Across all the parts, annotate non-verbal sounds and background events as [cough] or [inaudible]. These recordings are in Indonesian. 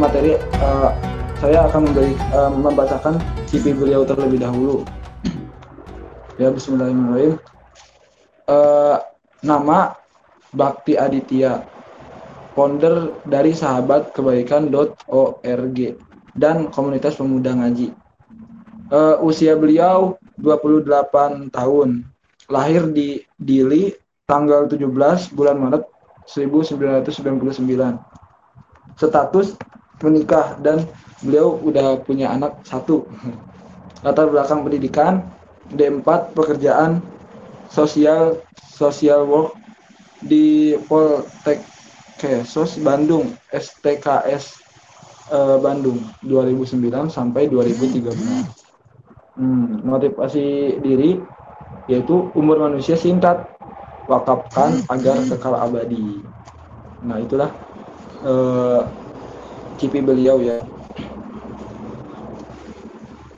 materi, uh, saya akan memberi, uh, membacakan CV beliau terlebih dahulu. Ya, Bismillahirrahmanirrahim. Uh, nama Bakti Aditya, founder dari sahabat kebaikan.org dan komunitas pemuda ngaji. Uh, usia beliau 28 tahun, lahir di Dili tanggal 17 bulan Maret 1999. Status menikah dan beliau udah punya anak satu. [laughs] Latar belakang pendidikan D4 pekerjaan sosial social work di Poltek Kesos Bandung STKS eh, Bandung 2009 sampai 2013. Hmm, motivasi diri yaitu umur manusia singkat wakafkan agar kekal abadi. Nah itulah uh, cipi beliau ya.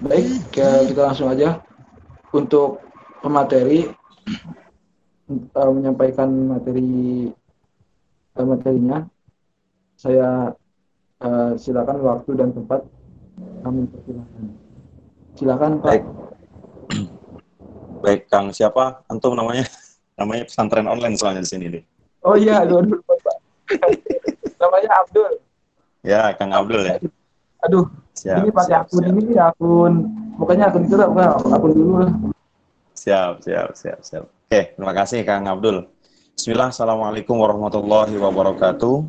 Baik, kita langsung aja untuk pemateri uh, menyampaikan materi uh, materinya. Saya uh, silakan waktu dan tempat kami persilakan. Silakan Pak. Baik. Baik, Kang siapa? Antum namanya? [laughs] Namanya pesantren online soalnya di sini nih. Oh iya, aduh, aduh Pak. [laughs] namanya Abdul. Ya, Kang Abdul ya. Aduh, siap, ini pakai akun siap. ini akun, pokoknya akun itu lah, akun dulu lah. Siap, siap, siap, siap. Oke, terima kasih Kang Abdul. Bismillah, Assalamualaikum warahmatullahi wabarakatuh.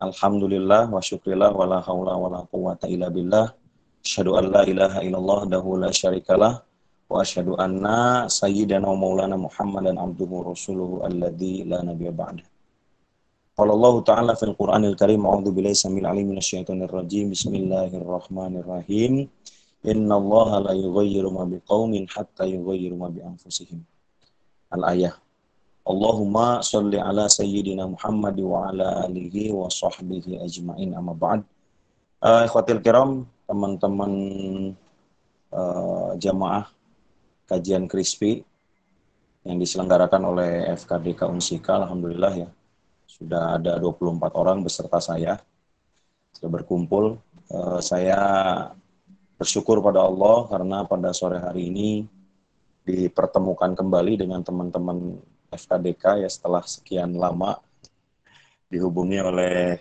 Alhamdulillah wa syukrillah wa la hawla wa la quwata illa billah. Asyhadu an la ilaha illallah dahu la syarikalah wa asyhadu anna sayyidana wa maulana Muhammadan abduhu rasuluhu alladzi la nabiyya ba'da. Qala Allah Ta'ala fil Qur'anil Karim a'udzu billahi samil alim minasyaitonir rajim. Bismillahirrahmanirrahim. Inna Allah la yughayyiru ma biqaumin hatta yughayyiru ma bi anfusihim. Al-ayah. Allahumma salli ala sayyidina Muhammad wa ala alihi wa sahbihi ajma'in amma ba'd. Uh, ikhwatil teman-teman uh, jamaah kajian crispy yang diselenggarakan oleh FKDK Unsika, Alhamdulillah ya sudah ada 24 orang beserta saya sudah berkumpul. Uh, saya bersyukur pada Allah karena pada sore hari ini dipertemukan kembali dengan teman-teman FKDK ya setelah sekian lama dihubungi oleh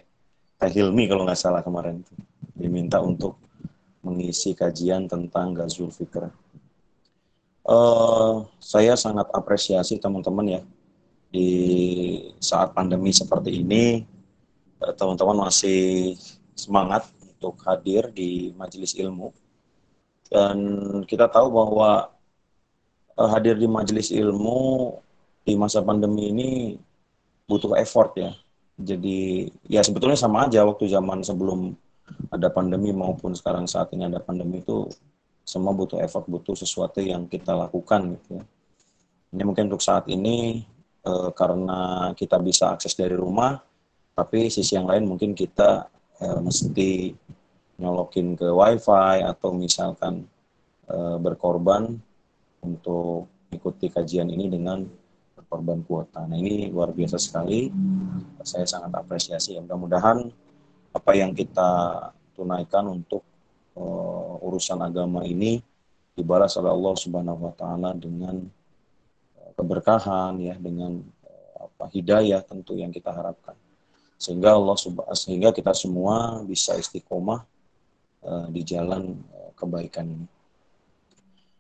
Teh Hilmi kalau nggak salah kemarin diminta untuk mengisi kajian tentang Gazul Fikr. Uh, saya sangat apresiasi teman-teman ya di saat pandemi seperti ini eh, teman-teman masih semangat untuk hadir di majelis ilmu. Dan kita tahu bahwa uh, hadir di majelis ilmu di masa pandemi ini butuh effort ya. Jadi ya sebetulnya sama aja waktu zaman sebelum ada pandemi maupun sekarang saat ini ada pandemi itu semua butuh effort butuh sesuatu yang kita lakukan gitu ya. Ini mungkin untuk saat ini e, karena kita bisa akses dari rumah, tapi sisi yang lain mungkin kita e, mesti nyolokin ke wifi atau misalkan e, berkorban untuk ikuti kajian ini dengan berkorban kuota. Nah ini luar biasa sekali, saya sangat apresiasi. Ya, mudah-mudahan apa yang kita tunaikan untuk uh, urusan agama ini dibalas oleh Allah Subhanahu wa taala dengan keberkahan ya dengan eh, apa hidayah tentu yang kita harapkan sehingga Allah sehingga kita semua bisa istiqomah uh, di jalan uh, kebaikan ini.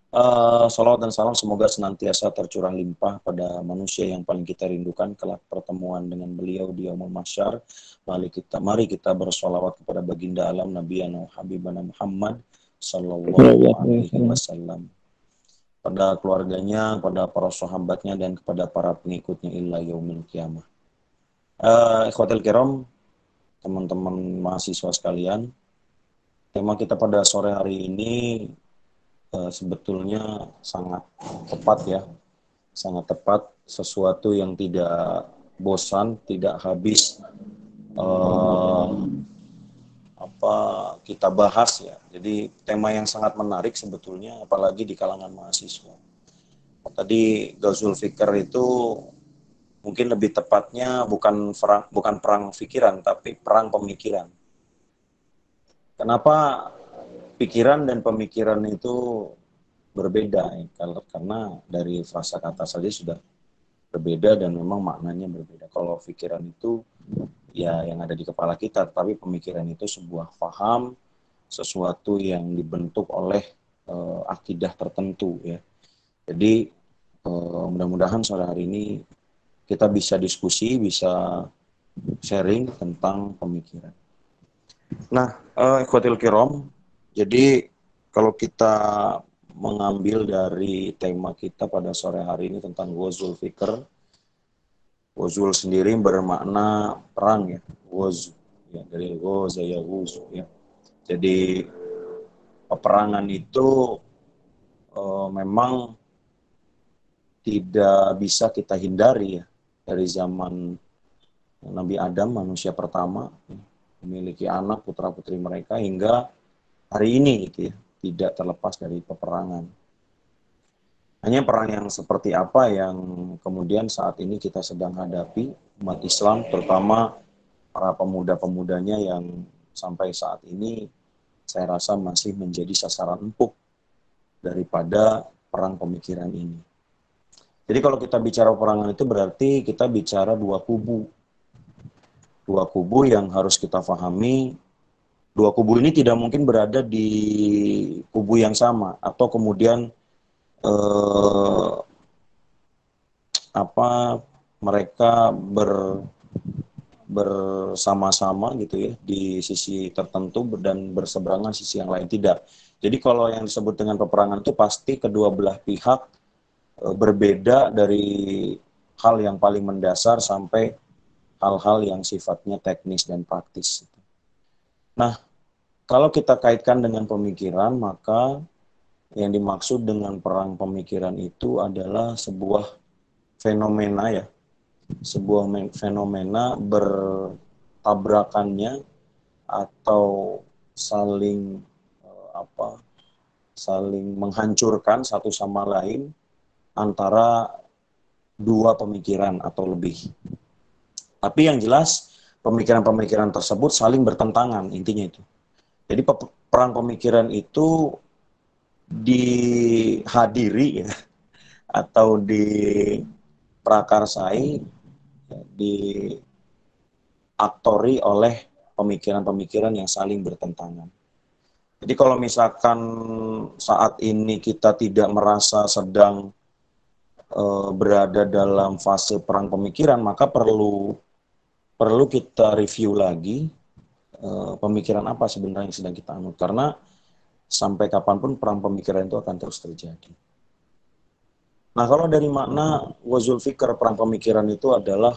Uh, salawat dan salam semoga senantiasa tercurah limpah pada manusia yang paling kita rindukan kelak pertemuan dengan beliau di Yaumul Mahsyar. Mari kita mari kita bersolawat kepada baginda alam Nabi Habibana Muhammad sallallahu alaihi wasallam pada keluarganya, pada para sahabatnya dan kepada para pengikutnya illa yaumil kiamah. Uh, Ikhwatil kiram, teman-teman mahasiswa sekalian, tema kita pada sore hari ini uh, sebetulnya sangat tepat ya, sangat tepat sesuatu yang tidak bosan, tidak habis uh, apa kita bahas ya. Jadi tema yang sangat menarik sebetulnya apalagi di kalangan mahasiswa. Tadi Gazul Fikr itu mungkin lebih tepatnya bukan perang bukan perang pikiran tapi perang pemikiran. Kenapa pikiran dan pemikiran itu berbeda ya? karena dari frasa kata saja sudah berbeda dan memang maknanya berbeda. Kalau pikiran itu ya yang ada di kepala kita, tapi pemikiran itu sebuah paham sesuatu yang dibentuk oleh uh, akidah tertentu ya. Jadi uh, mudah-mudahan sore hari ini kita bisa diskusi, bisa sharing tentang pemikiran. Nah, uh, ikhwatil kirom, jadi kalau kita mengambil dari tema kita pada sore hari ini tentang wazul fikr, wazul sendiri bermakna perang ya, waz ya dari waza ya ya. Jadi peperangan itu uh, memang tidak bisa kita hindari ya dari zaman Nabi Adam manusia pertama memiliki anak putra putri mereka hingga hari ini gitu ya tidak terlepas dari peperangan. Hanya perang yang seperti apa yang kemudian saat ini kita sedang hadapi umat Islam terutama para pemuda-pemudanya yang sampai saat ini saya rasa masih menjadi sasaran empuk daripada perang pemikiran ini. Jadi kalau kita bicara perangan itu berarti kita bicara dua kubu. Dua kubu yang harus kita pahami. Dua kubu ini tidak mungkin berada di kubu yang sama atau kemudian eh, apa mereka ber bersama-sama gitu ya di sisi tertentu dan berseberangan sisi yang lain tidak. Jadi kalau yang disebut dengan peperangan itu pasti kedua belah pihak e, berbeda dari hal yang paling mendasar sampai hal-hal yang sifatnya teknis dan praktis. Nah, kalau kita kaitkan dengan pemikiran, maka yang dimaksud dengan perang pemikiran itu adalah sebuah fenomena ya sebuah fenomena bertabrakannya atau saling uh, apa saling menghancurkan satu sama lain antara dua pemikiran atau lebih. Tapi yang jelas pemikiran-pemikiran tersebut saling bertentangan intinya itu. Jadi perang pemikiran itu dihadiri ya atau diprakarsai diaktori oleh pemikiran-pemikiran yang saling bertentangan. Jadi kalau misalkan saat ini kita tidak merasa sedang e, berada dalam fase perang pemikiran, maka perlu perlu kita review lagi e, pemikiran apa sebenarnya yang sedang kita anut. Karena sampai kapan pun perang pemikiran itu akan terus terjadi. Nah, kalau dari makna wazul fikr perang pemikiran itu adalah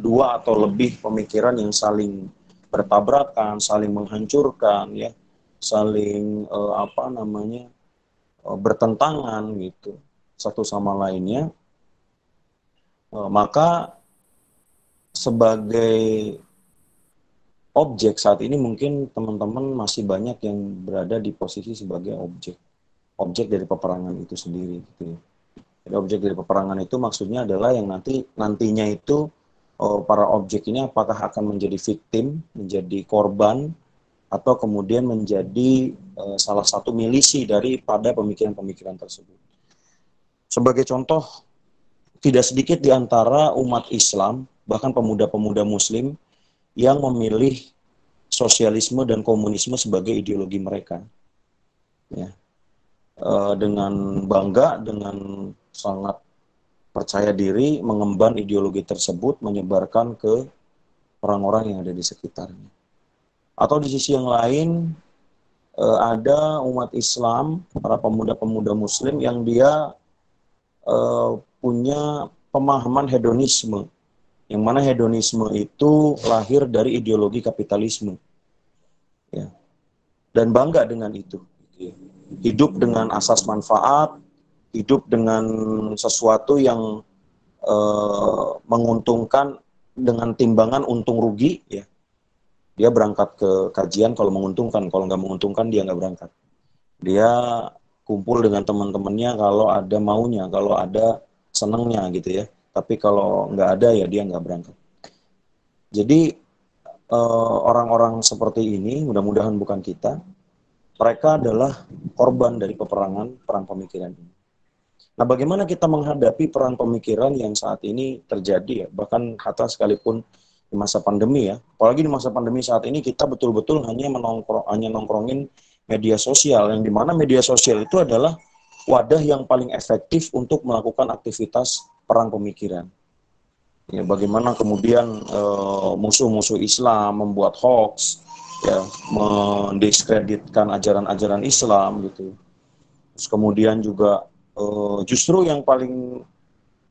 dua atau lebih pemikiran yang saling bertabrakan, saling menghancurkan ya, saling uh, apa namanya? Uh, bertentangan gitu satu sama lainnya. Uh, maka sebagai objek saat ini mungkin teman-teman masih banyak yang berada di posisi sebagai objek objek dari peperangan itu sendiri gitu ya. Jadi objek dari peperangan itu maksudnya adalah yang nanti nantinya itu oh, para objek ini apakah akan menjadi victim, menjadi korban, atau kemudian menjadi uh, salah satu milisi daripada pemikiran-pemikiran tersebut. Sebagai contoh, tidak sedikit di antara umat Islam, bahkan pemuda-pemuda Muslim, yang memilih sosialisme dan komunisme sebagai ideologi mereka. Ya. Uh, dengan bangga, dengan sangat percaya diri mengemban ideologi tersebut menyebarkan ke orang-orang yang ada di sekitarnya. Atau di sisi yang lain eh, ada umat Islam, para pemuda-pemuda muslim yang dia eh, punya pemahaman hedonisme. Yang mana hedonisme itu lahir dari ideologi kapitalisme. Ya. Dan bangga dengan itu. Hidup dengan asas manfaat, hidup dengan sesuatu yang uh, menguntungkan dengan timbangan untung rugi ya dia berangkat ke kajian kalau menguntungkan kalau nggak menguntungkan dia nggak berangkat dia kumpul dengan teman-temannya kalau ada maunya kalau ada senangnya gitu ya tapi kalau nggak ada ya dia nggak berangkat. Jadi eh, orang-orang seperti ini, mudah-mudahan bukan kita, mereka adalah korban dari peperangan perang pemikiran ini. Nah, bagaimana kita menghadapi perang pemikiran yang saat ini terjadi ya, bahkan kata sekalipun di masa pandemi ya, apalagi di masa pandemi saat ini kita betul-betul hanya menongkrong, hanya nongkrongin media sosial, yang di mana media sosial itu adalah wadah yang paling efektif untuk melakukan aktivitas perang pemikiran. Ya, bagaimana kemudian eh, musuh-musuh uh, Islam membuat hoax, ya, mendiskreditkan ajaran-ajaran Islam gitu. Terus kemudian juga uh, justru yang paling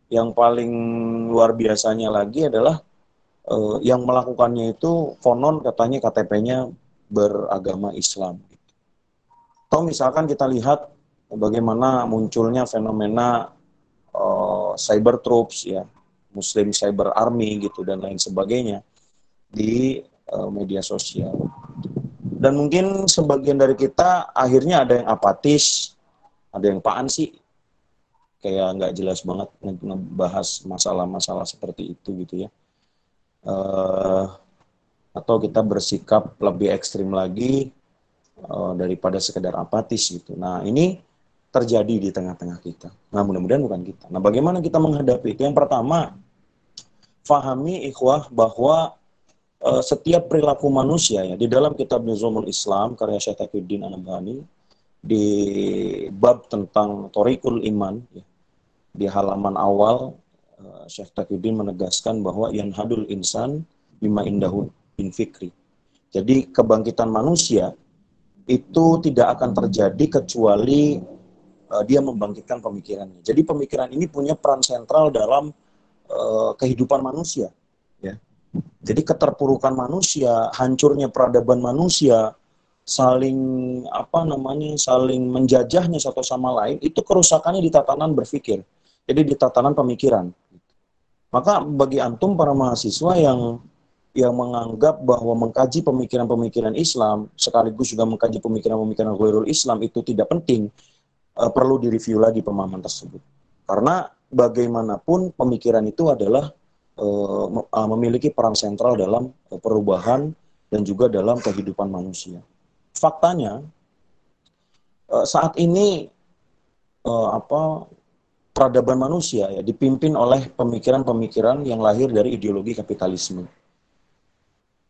yang paling luar biasanya lagi adalah uh, yang melakukannya itu konon katanya KTP-nya beragama Islam. Atau misalkan kita lihat bagaimana munculnya fenomena uh, cyber troops ya, Muslim cyber army gitu dan lain sebagainya di uh, media sosial. Dan mungkin sebagian dari kita akhirnya ada yang apatis, ada yang paan sih kayak nggak jelas banget ngebahas masalah-masalah seperti itu gitu ya. Uh, atau kita bersikap lebih ekstrim lagi uh, daripada sekedar apatis gitu. Nah ini terjadi di tengah-tengah kita. Nah mudah-mudahan bukan kita. Nah bagaimana kita menghadapi itu? Yang pertama, fahami ikhwah bahwa uh, setiap perilaku manusia ya di dalam kitab Nizamul Islam karya Syekh Taqiyuddin Anabani di bab tentang Torikul Iman ya, di halaman awal uh, Syekh Taqiyuddin menegaskan bahwa yang hadul insan bima indahu bin fikri. Jadi kebangkitan manusia itu tidak akan terjadi kecuali uh, dia membangkitkan pemikirannya. Jadi pemikiran ini punya peran sentral dalam uh, kehidupan manusia. Ya. Jadi keterpurukan manusia, hancurnya peradaban manusia, saling apa namanya, saling menjajahnya satu sama lain, itu kerusakannya di tatanan berpikir. Jadi di tatanan pemikiran. Maka bagi antum para mahasiswa yang yang menganggap bahwa mengkaji pemikiran-pemikiran Islam sekaligus juga mengkaji pemikiran-pemikiran Ghairul Islam itu tidak penting, uh, perlu direview lagi pemahaman tersebut. Karena bagaimanapun pemikiran itu adalah uh, memiliki peran sentral dalam uh, perubahan dan juga dalam kehidupan manusia. Faktanya uh, saat ini uh, apa peradaban manusia ya dipimpin oleh pemikiran-pemikiran yang lahir dari ideologi kapitalisme.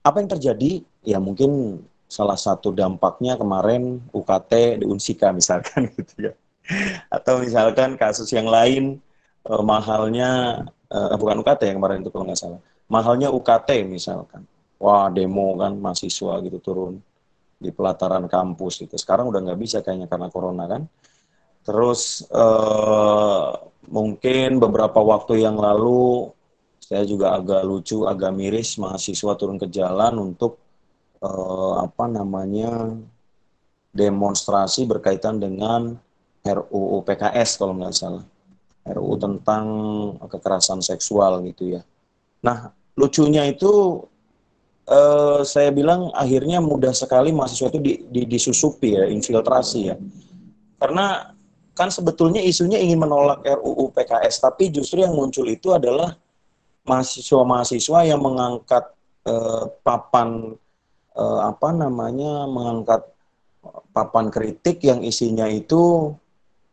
Apa yang terjadi? Ya mungkin salah satu dampaknya kemarin UKT di Unsika misalkan [laughs] gitu ya. Atau misalkan kasus yang lain eh, mahalnya eh, bukan UKT yang kemarin itu kalau nggak salah. Mahalnya UKT misalkan. Wah demo kan mahasiswa gitu turun di pelataran kampus gitu. Sekarang udah nggak bisa kayaknya karena corona kan Terus uh, mungkin beberapa waktu yang lalu saya juga agak lucu, agak miris mahasiswa turun ke jalan untuk uh, apa namanya demonstrasi berkaitan dengan RUU PKS kalau nggak salah. RUU tentang kekerasan seksual gitu ya. Nah, lucunya itu uh, saya bilang akhirnya mudah sekali mahasiswa itu di, di, disusupi ya, infiltrasi ya. Karena kan sebetulnya isunya ingin menolak RUU PKS, tapi justru yang muncul itu adalah mahasiswa-mahasiswa yang mengangkat eh, papan eh, apa namanya mengangkat papan kritik yang isinya itu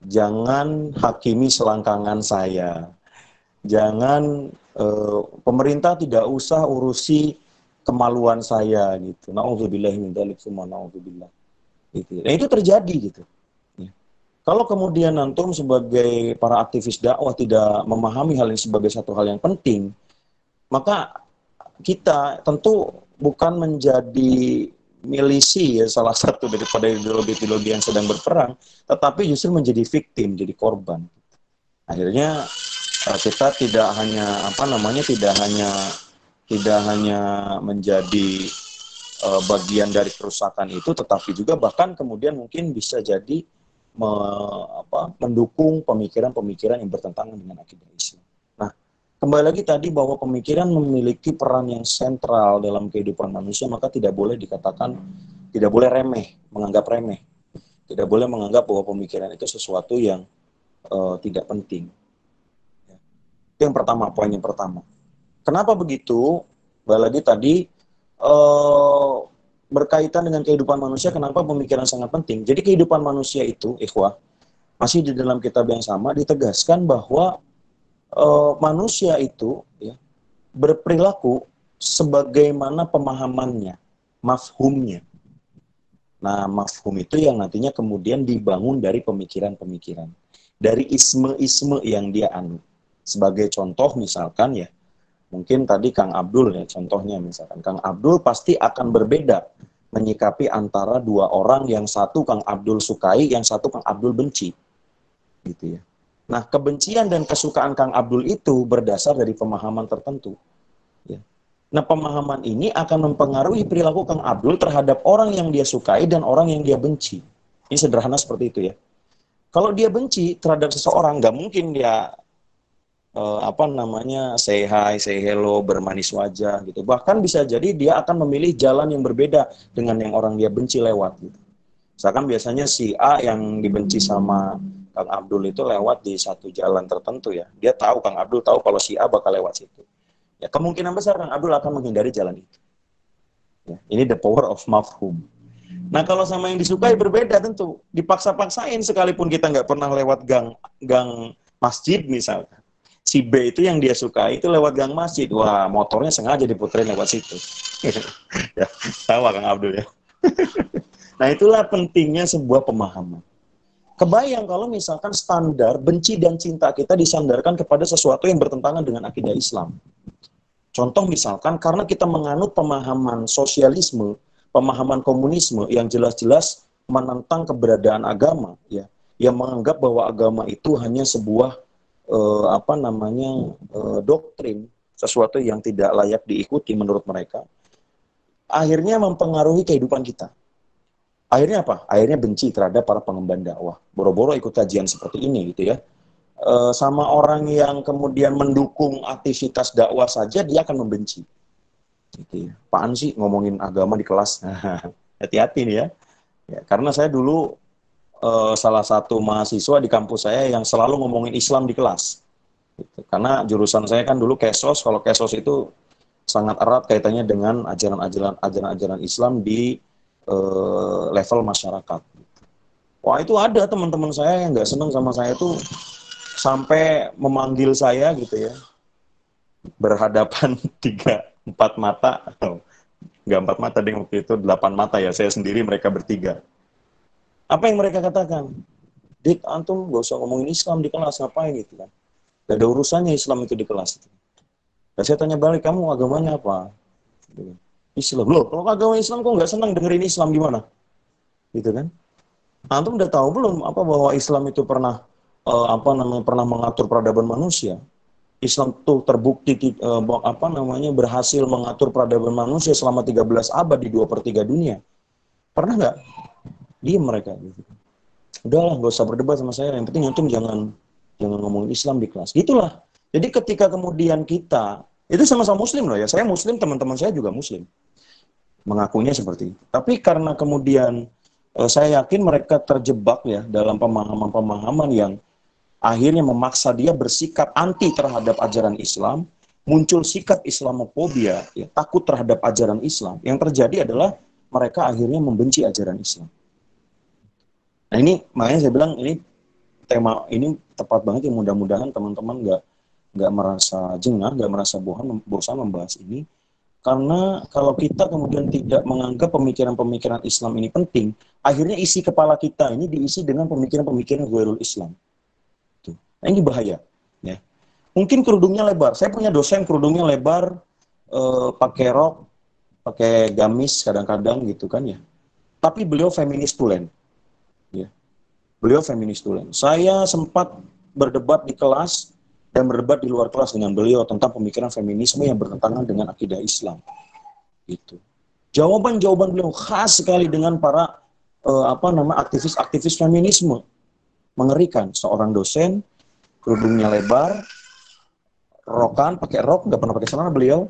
jangan hakimi selangkangan saya, jangan eh, pemerintah tidak usah urusi kemaluan saya gitu. Nauzubillah min dzalik semua nauzubillah. Gitu. Dan itu terjadi gitu. Kalau kemudian antum sebagai para aktivis dakwah tidak memahami hal ini sebagai satu hal yang penting, maka kita tentu bukan menjadi milisi ya salah satu daripada ideologi-ideologi yang sedang berperang, tetapi justru menjadi victim, jadi korban. Akhirnya eh, kita tidak hanya apa namanya tidak hanya tidak hanya menjadi uh, bagian dari kerusakan itu, tetapi juga bahkan kemudian mungkin bisa jadi me, apa, mendukung pemikiran-pemikiran yang bertentangan dengan akidah Islam. Kembali lagi tadi bahwa pemikiran memiliki peran yang sentral dalam kehidupan manusia, maka tidak boleh dikatakan, tidak boleh remeh, menganggap remeh. Tidak boleh menganggap bahwa pemikiran itu sesuatu yang uh, tidak penting. yang pertama, poin yang pertama. Kenapa begitu? Balik lagi tadi uh, berkaitan dengan kehidupan manusia, kenapa pemikiran sangat penting? Jadi kehidupan manusia itu, ikhwah, masih di dalam kitab yang sama ditegaskan bahwa uh, manusia itu ya, berperilaku sebagaimana pemahamannya, mafhumnya. Nah, mafhum itu yang nantinya kemudian dibangun dari pemikiran-pemikiran. Dari isme-isme yang dia anut. Sebagai contoh misalkan ya, mungkin tadi Kang Abdul ya contohnya misalkan. Kang Abdul pasti akan berbeda menyikapi antara dua orang yang satu Kang Abdul sukai, yang satu Kang Abdul benci. Gitu ya. Nah, kebencian dan kesukaan Kang Abdul itu berdasar dari pemahaman tertentu. Ya. Nah, pemahaman ini akan mempengaruhi perilaku Kang Abdul terhadap orang yang dia sukai dan orang yang dia benci. Ini sederhana seperti itu ya. Kalau dia benci terhadap seseorang, nggak mungkin dia uh, apa namanya say hi, say hello, bermanis wajah gitu. Bahkan bisa jadi dia akan memilih jalan yang berbeda dengan yang orang dia benci lewat gitu. Misalkan biasanya si A yang dibenci sama Kang Abdul itu lewat di satu jalan tertentu ya. Dia tahu Kang Abdul tahu kalau si A bakal lewat situ. Ya kemungkinan besar Kang Abdul akan menghindari jalan itu. Ya, ini the power of mafhum. Nah kalau sama yang disukai berbeda tentu dipaksa-paksain sekalipun kita nggak pernah lewat gang gang masjid misalnya. Si B itu yang dia suka itu lewat gang masjid. Wah motornya sengaja diputerin lewat situ. [laughs] ya, tahu Kang Abdul ya. [laughs] nah itulah pentingnya sebuah pemahaman. Kebayang kalau misalkan standar benci dan cinta kita disandarkan kepada sesuatu yang bertentangan dengan akidah Islam. Contoh misalkan karena kita menganut pemahaman sosialisme, pemahaman komunisme yang jelas-jelas menentang keberadaan agama ya yang menganggap bahwa agama itu hanya sebuah eh, apa namanya eh, doktrin sesuatu yang tidak layak diikuti menurut mereka akhirnya mempengaruhi kehidupan kita akhirnya apa akhirnya benci terhadap para pengemban dakwah boro-boro ikut kajian seperti ini gitu ya e, sama orang yang kemudian mendukung aktivitas dakwah saja dia akan membenci Gitu ya. Apaan sih ngomongin agama di kelas? [laughs] Hati-hati nih ya. ya. Karena saya dulu uh, salah satu mahasiswa di kampus saya yang selalu ngomongin Islam di kelas. Gitu. Karena jurusan saya kan dulu kesos, kalau kesos itu sangat erat kaitannya dengan ajaran-ajaran ajaran-ajaran Islam di uh, level masyarakat. Wah itu ada teman-teman saya yang nggak senang sama saya itu sampai memanggil saya gitu ya. Berhadapan [laughs] tiga empat mata atau nggak empat mata deh waktu itu delapan mata ya saya sendiri mereka bertiga. Apa yang mereka katakan? Dik antum gak usah ngomongin Islam di kelas ngapain gitu kan? Gak ada urusannya Islam itu di kelas. Dan saya tanya balik kamu agamanya apa? Gitu kan. Islam loh kalau agama Islam kok nggak senang dengerin Islam gimana gitu kan antum udah tahu belum apa bahwa Islam itu pernah uh, apa namanya pernah mengatur peradaban manusia Islam tuh terbukti uh, apa namanya berhasil mengatur peradaban manusia selama 13 abad di dua per tiga dunia. Pernah nggak? Diam mereka. Gitu. Udahlah, nggak usah berdebat sama saya. Yang penting antum jangan jangan ngomongin Islam di kelas. Gitulah. Jadi ketika kemudian kita itu sama-sama Muslim loh ya. Saya Muslim, teman-teman saya juga Muslim. Mengakunya seperti itu. Tapi karena kemudian uh, saya yakin mereka terjebak ya dalam pemahaman-pemahaman yang akhirnya memaksa dia bersikap anti terhadap ajaran Islam, muncul sikap Islamofobia, ya, takut terhadap ajaran Islam. Yang terjadi adalah mereka akhirnya membenci ajaran Islam. Nah ini makanya saya bilang ini tema ini tepat banget ya mudah-mudahan teman-teman nggak nggak merasa jengah, nggak merasa bosan bosan membahas ini. Karena kalau kita kemudian tidak menganggap pemikiran-pemikiran Islam ini penting, akhirnya isi kepala kita ini diisi dengan pemikiran-pemikiran Ghairul Islam. Nah ini bahaya. Ya. Mungkin kerudungnya lebar. Saya punya dosen kerudungnya lebar, eh, pakai rok, pakai gamis kadang-kadang gitu kan ya. Tapi beliau feminis tulen. Ya. Beliau feminis tulen. Saya sempat berdebat di kelas dan berdebat di luar kelas dengan beliau tentang pemikiran feminisme yang bertentangan dengan akidah Islam. Itu. Jawaban-jawaban beliau khas sekali dengan para uh, apa nama aktivis-aktivis feminisme. Mengerikan seorang dosen kerudungnya lebar, rokan, pakai rok, nggak pernah pakai celana beliau,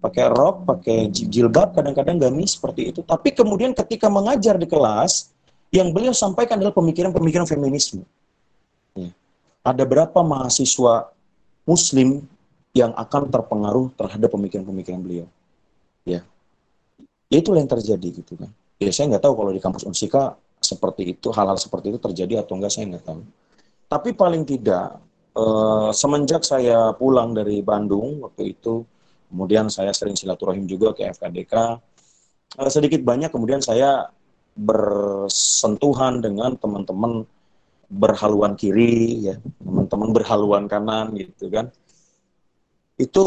pakai rok, pakai jilbab, kadang-kadang gamis seperti itu. Tapi kemudian ketika mengajar di kelas, yang beliau sampaikan adalah pemikiran-pemikiran feminisme. Ada berapa mahasiswa muslim yang akan terpengaruh terhadap pemikiran-pemikiran beliau. Ya. ya. Itulah yang terjadi gitu kan. Ya saya nggak tahu kalau di kampus Unsika seperti itu, hal-hal seperti itu terjadi atau enggak saya nggak tahu. Tapi paling tidak eh, semenjak saya pulang dari Bandung waktu itu, kemudian saya sering silaturahim juga ke FKDK, eh, sedikit banyak kemudian saya bersentuhan dengan teman-teman berhaluan kiri ya. Teman-teman berhaluan kanan gitu kan. Itu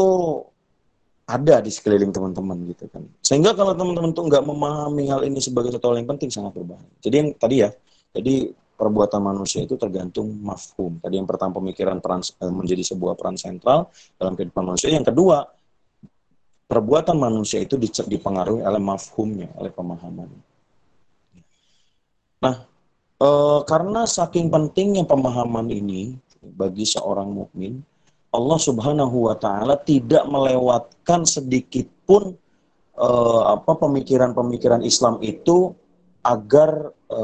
ada di sekeliling teman-teman gitu kan. Sehingga kalau teman-teman tuh nggak memahami hal ini sebagai satu hal yang penting sangat berbahaya. Jadi yang tadi ya jadi perbuatan manusia itu tergantung mafhum. Tadi yang pertama pemikiran peran eh, menjadi sebuah peran sentral dalam kehidupan manusia. Yang kedua perbuatan manusia itu dipengaruhi oleh mafhumnya oleh pemahamannya. Nah E, karena saking pentingnya pemahaman ini bagi seorang mukmin, Allah Subhanahu wa taala tidak melewatkan sedikit pun e, apa pemikiran-pemikiran Islam itu agar e,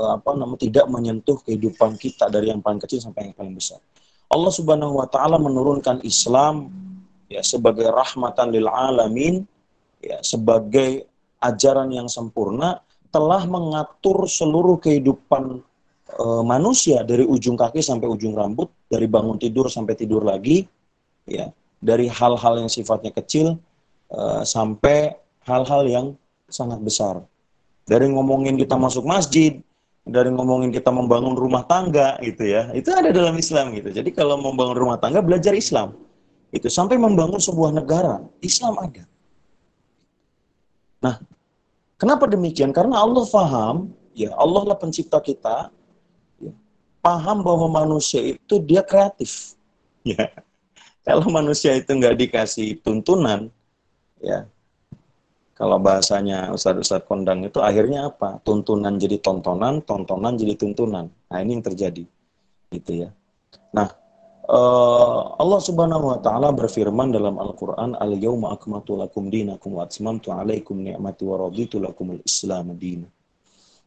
apa namanya tidak menyentuh kehidupan kita dari yang paling kecil sampai yang paling besar. Allah Subhanahu wa taala menurunkan Islam ya sebagai rahmatan lil alamin ya sebagai ajaran yang sempurna telah mengatur seluruh kehidupan e, manusia dari ujung kaki sampai ujung rambut, dari bangun tidur sampai tidur lagi, ya, dari hal-hal yang sifatnya kecil e, sampai hal-hal yang sangat besar. Dari ngomongin kita masuk masjid, dari ngomongin kita membangun rumah tangga gitu ya, itu ada dalam Islam gitu. Jadi kalau membangun rumah tangga belajar Islam. Itu sampai membangun sebuah negara, Islam ada. Nah, Kenapa demikian? Karena Allah faham, ya Allah lah pencipta kita, ya, paham bahwa manusia itu dia kreatif. [laughs] Ya. Kalau manusia itu nggak dikasih tuntunan, ya kalau bahasanya Ustadz-Ustadz kondang itu akhirnya apa? Tuntunan jadi tontonan, tontonan jadi tuntunan. Nah ini yang terjadi. Gitu ya. Nah, Uh, Allah Subhanahu wa taala berfirman dalam Al-Qur'an, "Al-yauma akmaltu lakum dinakum wa atmamtu 'alaikum ni'mati wa raditu lakumul Islam din."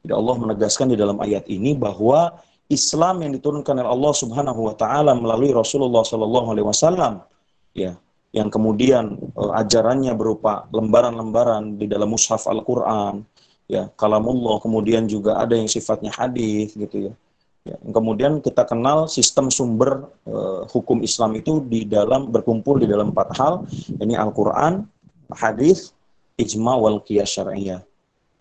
Jadi Allah menegaskan di dalam ayat ini bahwa Islam yang diturunkan oleh Allah Subhanahu wa taala melalui Rasulullah sallallahu alaihi wasallam ya, yang kemudian uh, ajarannya berupa lembaran-lembaran di dalam mushaf Al-Qur'an, ya, kalamullah, kemudian juga ada yang sifatnya hadis gitu ya Ya, kemudian kita kenal sistem sumber uh, hukum Islam itu di dalam berkumpul di dalam empat hal, ini Al-Quran, hadis, ijma wal qiyas syariah.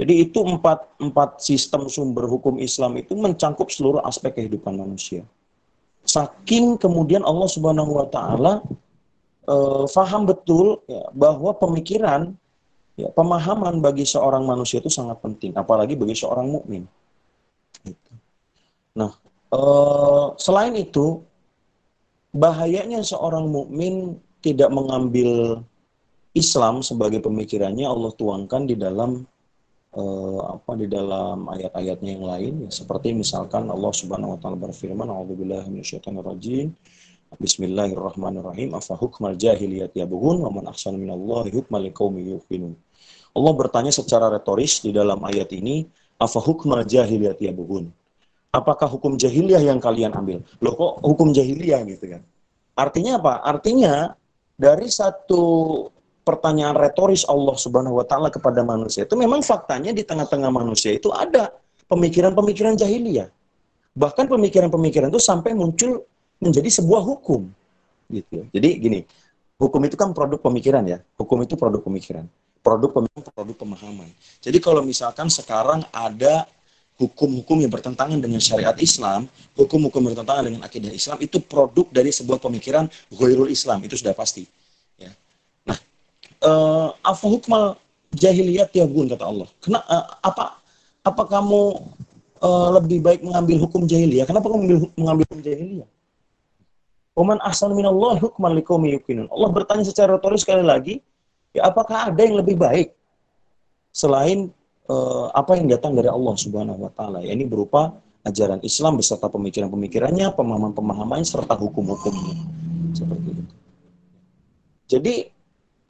Jadi itu empat, empat sistem sumber hukum Islam itu mencangkup seluruh aspek kehidupan manusia. Saking kemudian Allah Subhanahu wa taala uh, faham betul ya, bahwa pemikiran ya, pemahaman bagi seorang manusia itu sangat penting, apalagi bagi seorang mukmin. Nah, uh, selain itu bahayanya seorang mukmin tidak mengambil Islam sebagai pemikirannya Allah tuangkan di dalam uh, apa di dalam ayat-ayatnya yang lain. Ya, seperti misalkan Allah Subhanahu wa taala berfirman a'udzubillahi minasyaitonirrajim. Bismillahirrahmanirrahim. Afa hukmal jahiliyat yabghun wa man ahsanu minallahi hukmal liqaumin yuqinun. Allah bertanya secara retoris di dalam ayat ini afa hukmal jahiliyat yabghun apakah hukum jahiliyah yang kalian ambil? Loh kok hukum jahiliyah gitu kan? Artinya apa? Artinya dari satu pertanyaan retoris Allah Subhanahu wa taala kepada manusia itu memang faktanya di tengah-tengah manusia itu ada pemikiran-pemikiran jahiliyah. Bahkan pemikiran-pemikiran itu sampai muncul menjadi sebuah hukum. Gitu. Jadi gini, hukum itu kan produk pemikiran ya. Hukum itu produk pemikiran. Produk pemikiran, produk pemahaman. Jadi kalau misalkan sekarang ada hukum-hukum yang bertentangan dengan syariat Islam, hukum-hukum bertentangan dengan akidah Islam itu produk dari sebuah pemikiran ghairul Islam itu sudah pasti. Ya. Nah, uh, apa ya bun kata Allah. Kena, uh, apa apa kamu uh, lebih baik mengambil hukum jahiliyah? Kenapa kamu mengambil, mengambil hukum jahiliyah? Oman asal minallah hukman liqaumi yuqinun. Allah bertanya secara retoris sekali lagi, ya apakah ada yang lebih baik selain uh, apa yang datang dari Allah Subhanahu wa taala. Ya, ini berupa ajaran Islam beserta pemikiran-pemikirannya, pemahaman-pemahamannya serta hukum-hukumnya. Seperti itu. Jadi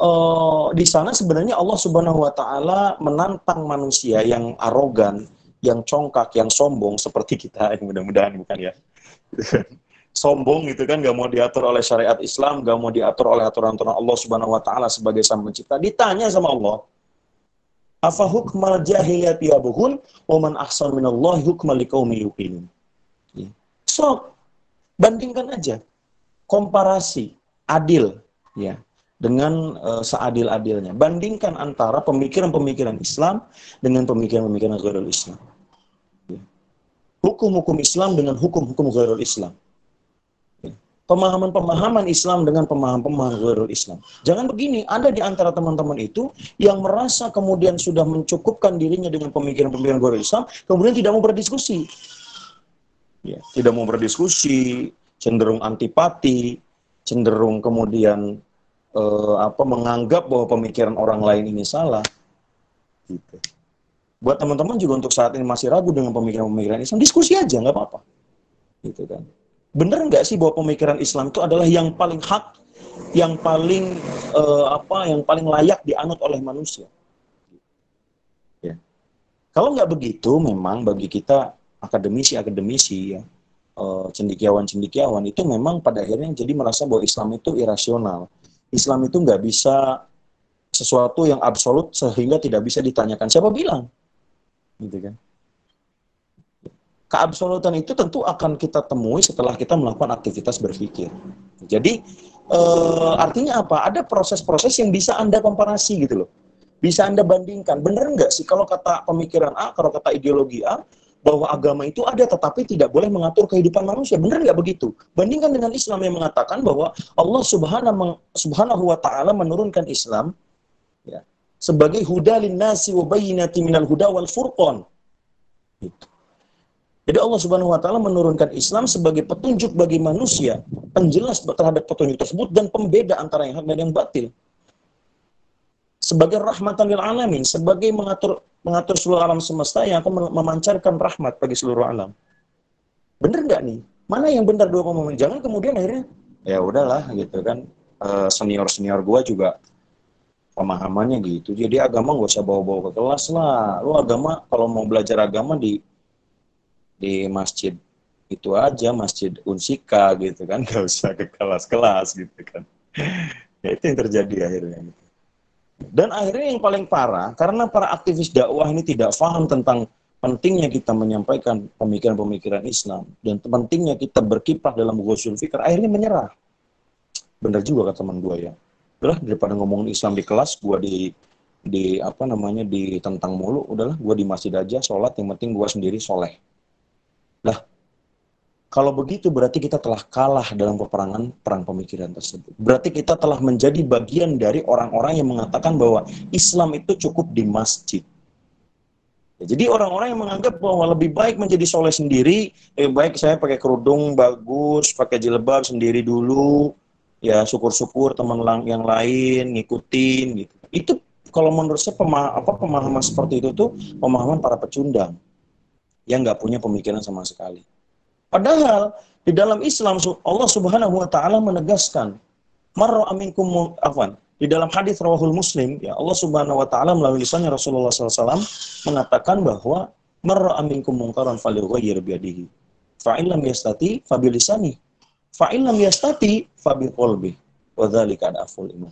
uh, di sana sebenarnya Allah Subhanahu wa taala menantang manusia yang arogan, yang congkak, yang sombong seperti kita, [laughs] mudah-mudahan bukan ya. [laughs] sombong gitu kan, gak mau diatur oleh syariat Islam, gak mau diatur oleh aturan-aturan Allah Subhanahu Wa Taala sebagai sang pencipta. Ditanya sama Allah, Afa hukmal jahiliyat yabuhun wa man ahsan minallah hukmal liqaumi yuqinun. Ya. So, bandingkan aja. Komparasi adil ya dengan uh, seadil-adilnya. Bandingkan antara pemikiran-pemikiran Islam dengan pemikiran-pemikiran ghairul Islam. Ya. Hukum-hukum Islam dengan hukum-hukum ghairul Islam pemahaman-pemahaman Islam dengan pemahaman-pemahaman ghairul Islam. Jangan begini, ada di antara teman-teman itu yang merasa kemudian sudah mencukupkan dirinya dengan pemikiran-pemikiran ghairul Islam, kemudian tidak mau berdiskusi. Ya, tidak mau berdiskusi, cenderung antipati, cenderung kemudian eh, apa menganggap bahwa pemikiran orang lain ini salah. Gitu. Buat teman-teman juga untuk saat ini masih ragu dengan pemikiran-pemikiran Islam, diskusi aja, nggak apa-apa. Gitu kan benar nggak sih bahwa pemikiran Islam itu adalah yang paling hak, yang paling uh, apa, yang paling layak dianut oleh manusia? Ya. Kalau nggak begitu, memang bagi kita akademisi-akademisi ya, uh, cendikiawan-cendikiawan itu memang pada akhirnya jadi merasa bahwa Islam itu irasional. Islam itu nggak bisa sesuatu yang absolut sehingga tidak bisa ditanyakan siapa bilang, gitu kan? Keabsolutan itu tentu akan kita temui setelah kita melakukan aktivitas berpikir. Jadi e, artinya apa? Ada proses-proses yang bisa Anda komparasi gitu loh. Bisa Anda bandingkan. Benar nggak sih kalau kata pemikiran A, kalau kata ideologi A, bahwa agama itu ada tetapi tidak boleh mengatur kehidupan manusia. Benar nggak begitu? Bandingkan dengan Islam yang mengatakan bahwa Allah subhanahu, wa ta'ala menurunkan Islam ya, sebagai huda lin nasi wa bayyinati minal huda wal furqan. Gitu. Jadi Allah Subhanahu wa taala menurunkan Islam sebagai petunjuk bagi manusia, penjelas terhadap petunjuk tersebut dan pembeda antara yang hak dan yang batil. Sebagai rahmatan lil alamin, sebagai mengatur mengatur seluruh alam semesta yang akan memancarkan rahmat bagi seluruh alam. Bener nggak nih? Mana yang benar dua pemahaman? Jangan kemudian akhirnya ya udahlah gitu kan eh, senior senior gua juga pemahamannya gitu. Jadi agama gak usah bawa-bawa ke kelas lah. Lu agama kalau mau belajar agama di di masjid itu aja masjid unsika gitu kan. [laughs] Nggak usah ke kelas-kelas gitu kan. Ya itu yang terjadi akhirnya dan akhirnya yang paling parah karena para aktivis dakwah ini tidak paham tentang pentingnya kita menyampaikan pemikiran-pemikiran Islam dan pentingnya kita berkiprah dalam ghusul fikr akhirnya menyerah. Benar juga kata teman gue ya. Udah daripada ngomongin Islam di kelas gue di di apa namanya di tentang mulu udahlah gue di masjid aja sholat yang penting gue sendiri soleh Nah, kalau begitu berarti kita telah kalah dalam peperangan perang pemikiran tersebut. Berarti kita telah menjadi bagian dari orang-orang yang mengatakan bahwa Islam itu cukup di masjid. Ya, jadi orang-orang yang menganggap bahwa lebih baik menjadi soleh sendiri, lebih baik saya pakai kerudung bagus, pakai jilbab sendiri dulu, ya syukur-syukur teman yang lain ngikutin gitu. Itu kalau menurut saya pemah apa, pemahaman seperti itu tuh pemahaman para pecundang yang nggak punya pemikiran sama sekali. Padahal di dalam Islam Allah Subhanahu wa taala menegaskan marra aminkum afwan di dalam hadis rawahul muslim ya Allah Subhanahu wa taala melalui lisannya Rasulullah SAW mengatakan bahwa marra aminkum munkaran falyughayyir biyadihi fa in lam yastati fa bilisani fa in lam yastati fa wa dzalika adaful iman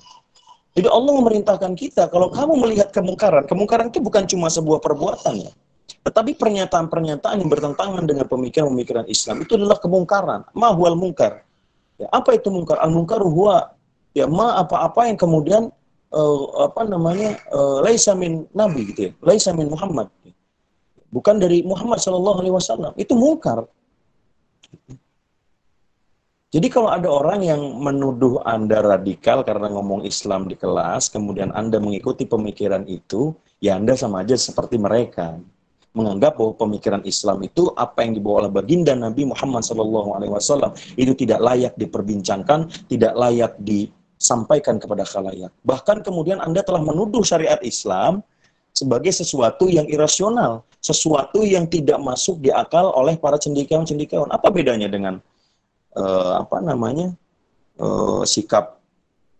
jadi Allah memerintahkan kita kalau kamu melihat kemungkaran kemungkaran itu bukan cuma sebuah perbuatan ya tetapi pernyataan-pernyataan yang bertentangan dengan pemikiran-pemikiran Islam itu adalah kemungkaran. Mahwal mungkar. Ya, apa itu mungkar? Al-mungkar huwa ya ma apa-apa yang kemudian uh, apa namanya uh, laisa min nabi gitu ya. Laisa min Muhammad. Bukan dari Muhammad Shallallahu alaihi wasallam. Itu mungkar. Jadi kalau ada orang yang menuduh Anda radikal karena ngomong Islam di kelas, kemudian Anda mengikuti pemikiran itu, ya Anda sama aja seperti mereka menganggap bahwa pemikiran Islam itu apa yang dibawa oleh baginda Nabi Muhammad SAW itu tidak layak diperbincangkan, tidak layak disampaikan kepada khalayak. Bahkan kemudian Anda telah menuduh syariat Islam sebagai sesuatu yang irasional, sesuatu yang tidak masuk di akal oleh para cendikiawan-cendikiawan. Apa bedanya dengan uh, apa namanya uh, sikap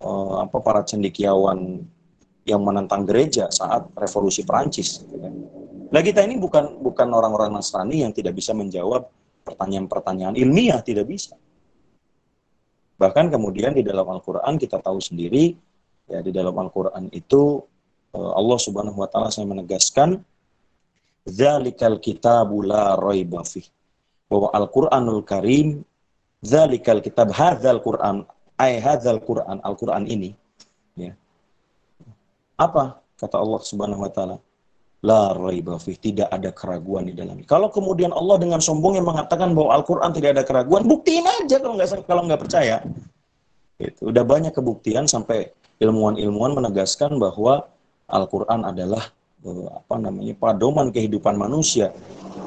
uh, apa para cendikiawan yang menentang gereja saat revolusi Perancis? Gitu kan? Nah kita ini bukan bukan orang-orang Nasrani yang tidak bisa menjawab pertanyaan-pertanyaan ilmiah, tidak bisa. Bahkan kemudian di dalam Al-Quran kita tahu sendiri, ya di dalam Al-Quran itu eh, Allah Subhanahu Wa Taala saya menegaskan, Zalikal kitabu la raiba Bahwa Al-Quranul Karim, Zalikal kitab, hadzal Quran, ay hadzal Quran, Al-Quran ini, ya. Apa kata Allah Subhanahu wa taala? La raiba tidak ada keraguan di dalamnya. Kalau kemudian Allah dengan sombong yang mengatakan bahwa Al-Qur'an tidak ada keraguan, buktiin aja kalau nggak kalau nggak percaya. Itu udah banyak kebuktian sampai ilmuwan-ilmuwan menegaskan bahwa Al-Qur'an adalah eh, apa namanya padoman kehidupan manusia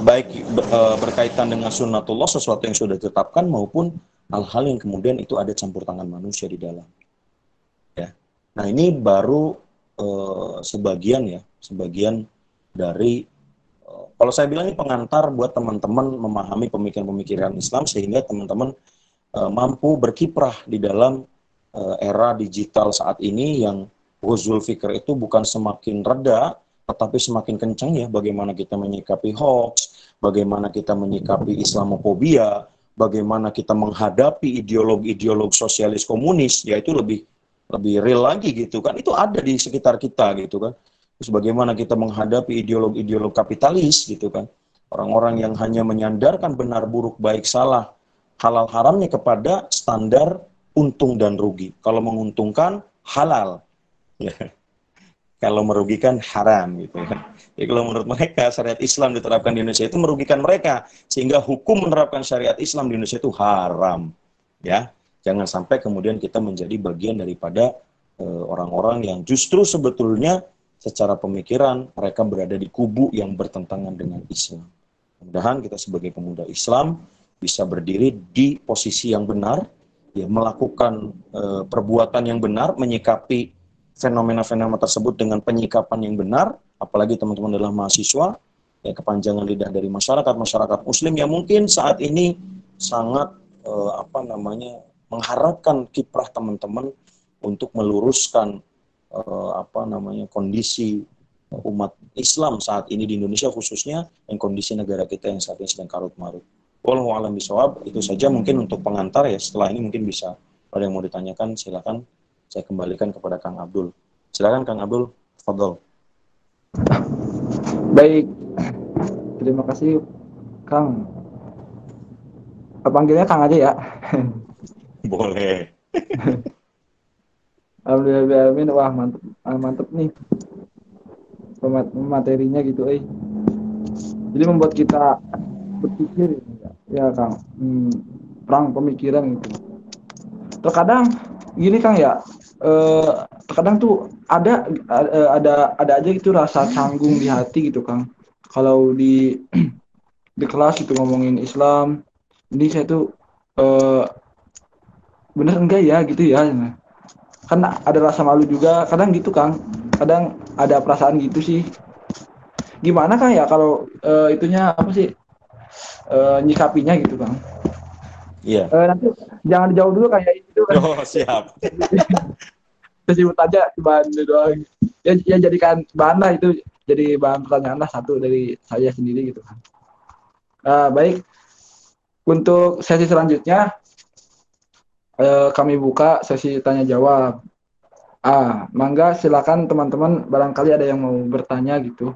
baik eh, berkaitan dengan sunnatullah sesuatu yang sudah ditetapkan maupun hal-hal yang kemudian itu ada campur tangan manusia di dalam ya nah ini baru uh, sebagian ya sebagian dari uh, kalau saya bilang ini pengantar buat teman-teman memahami pemikiran-pemikiran Islam sehingga teman-teman uh, mampu berkiprah di dalam uh, era digital saat ini yang huzul fikr itu bukan semakin reda tetapi semakin kencang ya bagaimana kita menyikapi hoax, bagaimana kita menyikapi Islamofobia, bagaimana kita menghadapi ideologi-ideologi sosialis komunis, yaitu lebih lebih real lagi gitu kan. Itu ada di sekitar kita gitu kan terus bagaimana kita menghadapi ideologi-ideologi kapitalis gitu kan orang-orang yang hanya menyandarkan benar buruk baik salah halal haramnya kepada standar untung dan rugi kalau menguntungkan halal ya kalau merugikan haram gitu kan. Jadi kalau menurut mereka syariat Islam diterapkan di Indonesia itu merugikan mereka sehingga hukum menerapkan syariat Islam di Indonesia itu haram. Ya. Jangan sampai kemudian kita menjadi bagian daripada eh, orang-orang yang justru sebetulnya secara pemikiran mereka berada di kubu yang bertentangan dengan Islam. Mudah-mudahan kita sebagai pemuda Islam bisa berdiri di posisi yang benar, ya melakukan uh, perbuatan yang benar, menyikapi fenomena-fenomena tersebut dengan penyikapan yang benar, apalagi teman-teman adalah mahasiswa, ya kepanjangan lidah dari masyarakat masyarakat Muslim yang mungkin saat ini sangat uh, apa namanya mengharapkan kiprah teman-teman untuk meluruskan apa namanya kondisi umat Islam saat ini di Indonesia khususnya dan kondisi negara kita yang saat ini sedang karut marut. Wallahu alam bisawab itu saja mungkin untuk pengantar ya setelah ini mungkin bisa ada yang mau ditanyakan silakan saya kembalikan kepada Kang Abdul. Silakan Kang Abdul, fadl. Baik. Terima kasih Kang. Panggilnya Kang aja ya. Boleh. [laughs] Alhamdulillah, wah mantep, ah, mantep nih materinya gitu, eh. Jadi membuat kita berpikir, ya Kang, hmm, perang pemikiran gitu. Terkadang gini Kang ya, eh, terkadang tuh ada eh, ada ada aja gitu rasa canggung di hati gitu Kang. Kalau di [clears throat] di kelas itu ngomongin Islam, ini saya tuh eh, bener enggak ya gitu ya kan ada rasa malu juga. Kadang gitu kang. Kadang ada perasaan gitu sih. Gimana kang ya kalau uh, itunya apa sih uh, nyikapinya gitu kang? Iya. Uh, nanti jangan dijauh dulu kayak itu kan oh siap. [laughs] Sebut aja bahan doang. Ya, ya jadikan bahan lah itu jadi bahan pertanyaan lah satu dari saya sendiri gitu kan uh, baik. Untuk sesi selanjutnya eh, kami buka sesi tanya jawab. Ah, mangga silakan teman-teman barangkali ada yang mau bertanya gitu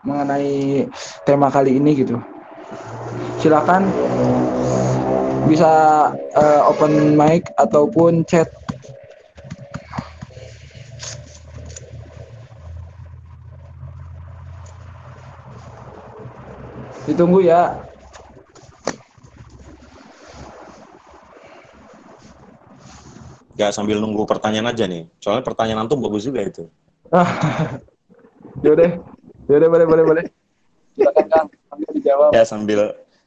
mengenai tema kali ini gitu. Silakan bisa uh, open mic ataupun chat. Ditunggu ya. Gak sambil nunggu pertanyaan aja nih. Soalnya pertanyaan tuh bagus juga itu. [laughs] Yaudah, yaudah boleh boleh boleh. Silakan Kang, sambil dijawab. Ya sambil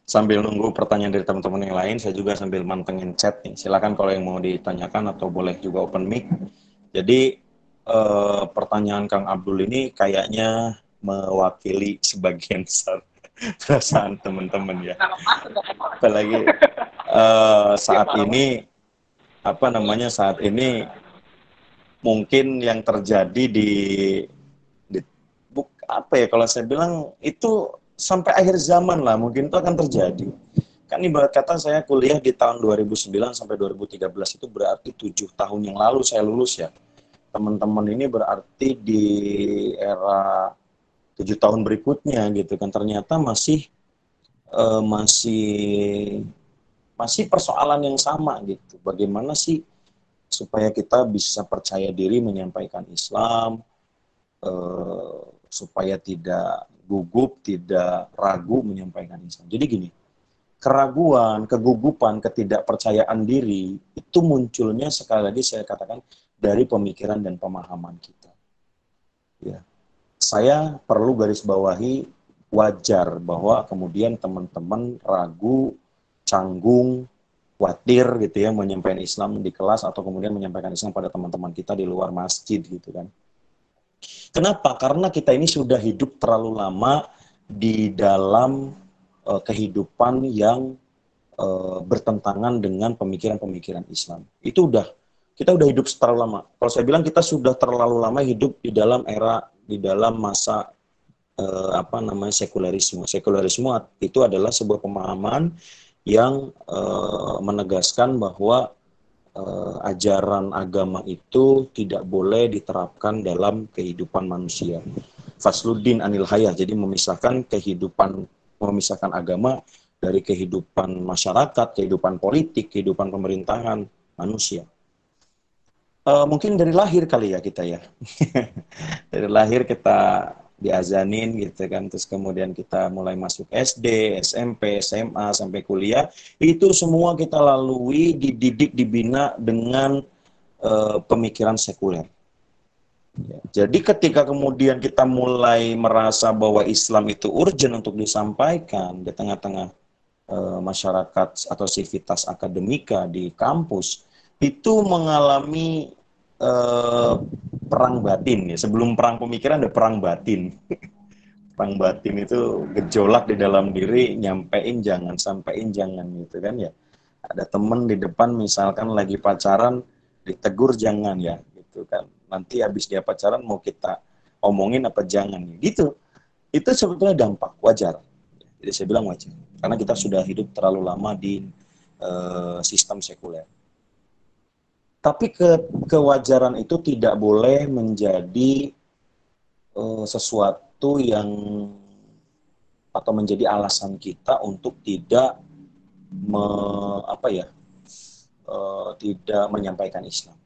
sambil nunggu pertanyaan dari teman-teman yang lain, saya juga sambil mantengin chat nih. Silakan kalau yang mau ditanyakan atau boleh juga open mic. Jadi eh, pertanyaan Kang Abdul ini kayaknya mewakili sebagian besar [laughs] perasaan teman-teman ya. Apalagi eh, saat ini apa namanya saat ini mungkin yang terjadi di, di buk, apa ya kalau saya bilang itu sampai akhir zaman lah mungkin itu akan terjadi kan ibarat kata saya kuliah di tahun 2009 sampai 2013 itu berarti tujuh tahun yang lalu saya lulus ya. Teman-teman ini berarti di era tujuh tahun berikutnya gitu kan ternyata masih uh, masih masih persoalan yang sama gitu. Bagaimana sih supaya kita bisa percaya diri menyampaikan Islam, uh, supaya tidak gugup, tidak ragu menyampaikan Islam. Jadi gini, keraguan, kegugupan, ketidakpercayaan diri itu munculnya sekali lagi saya katakan dari pemikiran dan pemahaman kita. Ya. Saya perlu garis bawahi wajar bahwa kemudian teman-teman ragu, canggung, khawatir gitu ya menyampaikan Islam di kelas atau kemudian menyampaikan Islam pada teman-teman kita di luar masjid gitu kan. Kenapa? Karena kita ini sudah hidup terlalu lama di dalam uh, kehidupan yang uh, bertentangan dengan pemikiran-pemikiran Islam. Itu udah kita udah hidup terlalu lama. Kalau saya bilang kita sudah terlalu lama hidup di dalam era di dalam masa uh, apa namanya sekularisme. Sekularisme itu adalah sebuah pemahaman yang uh, menegaskan bahwa uh, ajaran agama itu tidak boleh diterapkan dalam kehidupan manusia. Fasluddin anil hayah, jadi memisahkan kehidupan, memisahkan agama dari kehidupan masyarakat, kehidupan politik, kehidupan pemerintahan manusia. Uh, mungkin dari lahir kali ya kita ya. [laughs] dari lahir kita diazanin gitu kan terus kemudian kita mulai masuk SD, SMP, SMA sampai kuliah itu semua kita lalui dididik dibina dengan uh, pemikiran sekuler. Ya, jadi ketika kemudian kita mulai merasa bahwa Islam itu urgent untuk disampaikan di tengah-tengah uh, masyarakat atau sivitas akademika di kampus itu mengalami uh, perang batin ya. Sebelum perang pemikiran ada perang batin. [laughs] perang batin itu gejolak di dalam diri, nyampein jangan, sampein jangan gitu kan ya. Ada temen di depan misalkan lagi pacaran, ditegur jangan ya gitu kan. Nanti habis dia pacaran mau kita omongin apa jangan gitu. Itu sebetulnya dampak wajar. Jadi saya bilang wajar. Karena kita sudah hidup terlalu lama di uh, sistem sekuler. Tapi ke, kewajaran itu tidak boleh menjadi uh, sesuatu yang atau menjadi alasan kita untuk tidak me, apa ya uh, tidak menyampaikan Islam.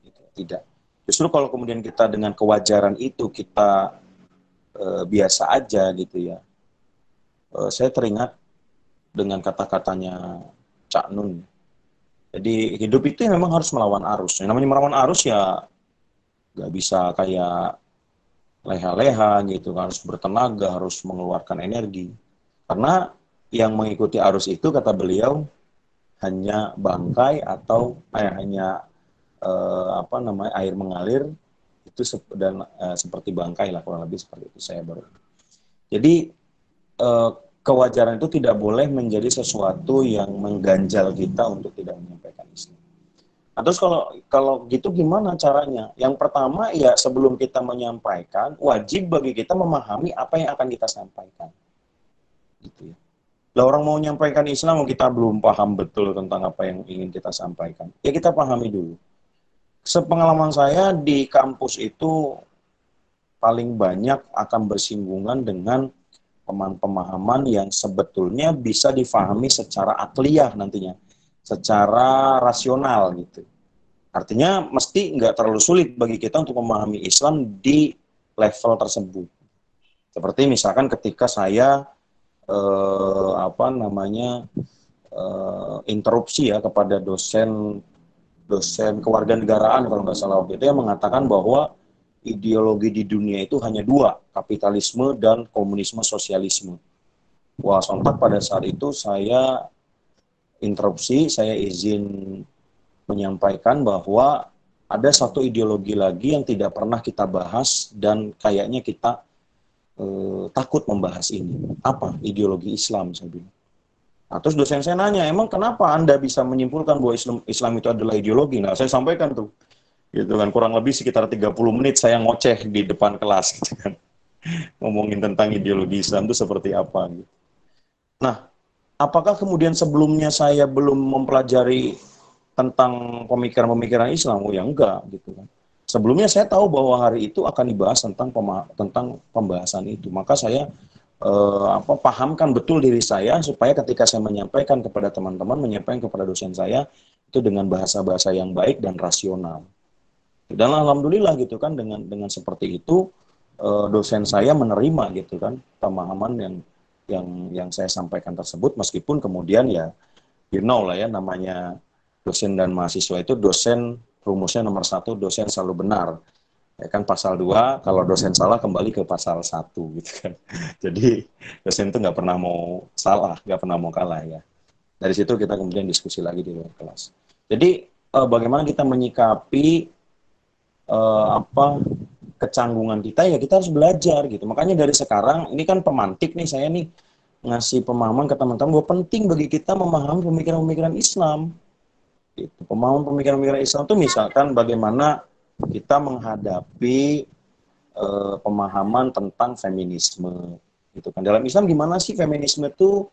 Gitu. Tidak. Justru kalau kemudian kita dengan kewajaran itu kita uh, biasa aja gitu ya. Uh, saya teringat dengan kata-katanya Cak Nun jadi hidup itu ya memang harus melawan arus. Yang namanya melawan arus ya nggak bisa kayak leha-leha gitu, harus bertenaga, harus mengeluarkan energi. Karena yang mengikuti arus itu kata beliau hanya bangkai atau eh, hanya eh, apa namanya air mengalir itu sep dan eh, seperti bangkai lah kurang lebih seperti itu saya baru. Jadi eh, kewajaran itu tidak boleh menjadi sesuatu yang mengganjal kita untuk tidak menyampaikan Islam. Nah, terus kalau kalau gitu gimana caranya? Yang pertama ya sebelum kita menyampaikan wajib bagi kita memahami apa yang akan kita sampaikan. Gitu ya. Lah orang mau menyampaikan Islam kita belum paham betul tentang apa yang ingin kita sampaikan. Ya kita pahami dulu. Sepengalaman saya di kampus itu paling banyak akan bersinggungan dengan pemahaman yang sebetulnya bisa difahami secara akliyah nantinya, secara rasional gitu. Artinya mesti nggak terlalu sulit bagi kita untuk memahami Islam di level tersebut. Seperti misalkan ketika saya eh, apa namanya eh, interupsi ya kepada dosen dosen kewarganegaraan kalau nggak salah waktu itu yang mengatakan bahwa ideologi di dunia itu hanya dua, kapitalisme dan komunisme sosialisme. Wah, sontak pada saat itu saya interupsi, saya izin menyampaikan bahwa ada satu ideologi lagi yang tidak pernah kita bahas dan kayaknya kita eh, takut membahas ini. Apa ideologi Islam saya bilang. Nah, terus dosen saya nanya, emang kenapa Anda bisa menyimpulkan bahwa Islam, Islam itu adalah ideologi? Nah, saya sampaikan tuh, gitu kan kurang lebih sekitar 30 menit saya ngoceh di depan kelas gitu kan [laughs] ngomongin tentang ideologi Islam itu seperti apa gitu. Nah, apakah kemudian sebelumnya saya belum mempelajari tentang pemikiran-pemikiran Islam? Oh ya enggak gitu kan. Sebelumnya saya tahu bahwa hari itu akan dibahas tentang tentang pembahasan itu. Maka saya eh, apa pahamkan betul diri saya supaya ketika saya menyampaikan kepada teman-teman, menyampaikan kepada dosen saya itu dengan bahasa-bahasa yang baik dan rasional. Dan alhamdulillah gitu kan dengan dengan seperti itu eh, dosen saya menerima gitu kan pemahaman yang yang yang saya sampaikan tersebut. Meskipun kemudian ya you know lah ya namanya dosen dan mahasiswa itu dosen rumusnya nomor satu dosen selalu benar. Ya kan pasal dua kalau dosen salah kembali ke pasal satu gitu kan. [laughs] Jadi dosen itu nggak pernah mau salah nggak pernah mau kalah ya. Dari situ kita kemudian diskusi lagi di luar kelas. Jadi eh, bagaimana kita menyikapi eh, apa kecanggungan kita ya kita harus belajar gitu. Makanya dari sekarang ini kan pemantik nih saya nih ngasih pemahaman ke teman-teman bahwa penting bagi kita memahami pemikiran-pemikiran Islam. Itu Pemahaman pemikiran-pemikiran Islam itu misalkan bagaimana kita menghadapi uh, pemahaman tentang feminisme gitu kan. Dalam Islam gimana sih feminisme itu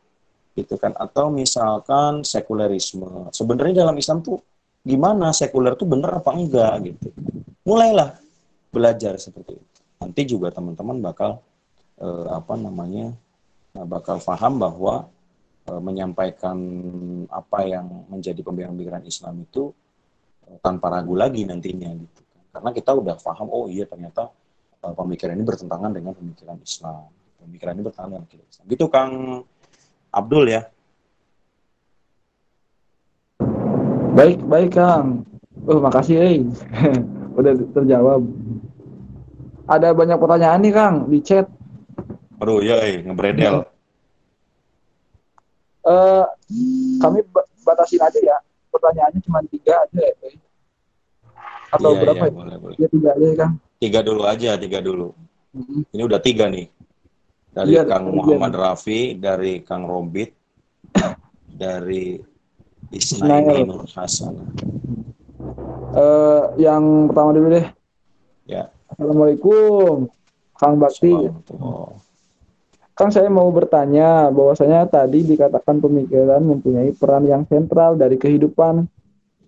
gitu kan. Atau misalkan sekulerisme. Sebenarnya dalam Islam tuh gimana sekuler itu benar apa enggak gitu. Mulailah belajar seperti itu. Nanti juga teman-teman bakal uh, apa namanya bakal paham bahwa E, menyampaikan apa yang menjadi pemikiran-pemikiran Islam itu e, tanpa ragu lagi nantinya gitu karena kita udah paham oh iya ternyata e, pemikiran ini bertentangan dengan pemikiran Islam pemikiran ini bertentangan dengan pemikiran Islam gitu Kang Abdul ya baik baik Kang. Oh makasih eh. [laughs] Udah terjawab. Ada banyak pertanyaan nih Kang di chat. Aduh ya eh ngebredel. Uh, kami batasin aja ya. Pertanyaannya cuma tiga aja ya atau iya, berapa iya, ya? Boleh, boleh. Ya, tiga aja kan tiga dulu aja tiga dulu. Hmm. ini udah tiga nih. Dari iya, Kang Muhammad iya. Rafi dari Kang Robit [coughs] dari Ismail Nur Hasan. Uh, yang pertama dulu deh. Ya. Assalamualaikum Kang Bakti. Kan saya mau bertanya bahwasanya tadi dikatakan pemikiran mempunyai peran yang sentral dari kehidupan.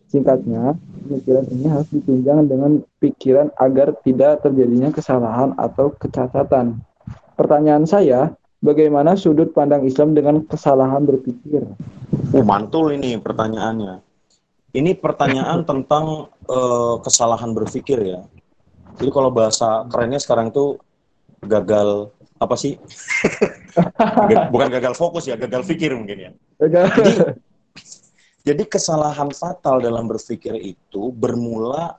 Singkatnya, pemikiran ini harus ditunjang dengan pikiran agar tidak terjadinya kesalahan atau kecacatan. Pertanyaan saya, bagaimana sudut pandang Islam dengan kesalahan berpikir? Oh, mantul ini pertanyaannya. Ini pertanyaan tentang uh, kesalahan berpikir ya. Jadi kalau bahasa kerennya sekarang itu gagal apa sih? [laughs] Bukan gagal fokus ya, gagal pikir mungkin ya. Jadi, jadi kesalahan fatal dalam berpikir itu bermula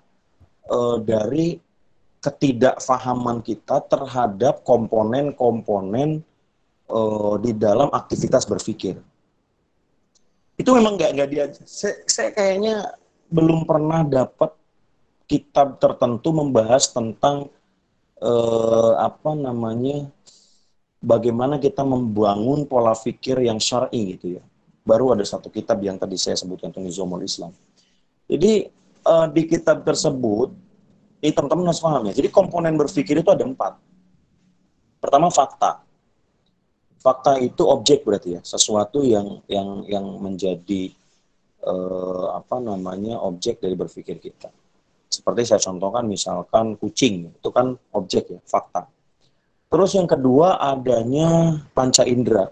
uh, dari ketidakfahaman kita terhadap komponen-komponen uh, di dalam aktivitas berpikir. Itu memang nggak nggak dia. Saya, saya kayaknya belum pernah dapat kitab tertentu membahas tentang uh, apa namanya bagaimana kita membangun pola pikir yang syar'i gitu ya. Baru ada satu kitab yang tadi saya sebutkan tentang Nizamul Islam. Jadi uh, di kitab tersebut, ini teman-teman harus paham ya. Jadi komponen berpikir itu ada empat. Pertama fakta. Fakta itu objek berarti ya, sesuatu yang yang yang menjadi uh, apa namanya objek dari berpikir kita. Seperti saya contohkan misalkan kucing, itu kan objek ya, fakta Terus yang kedua adanya panca indera.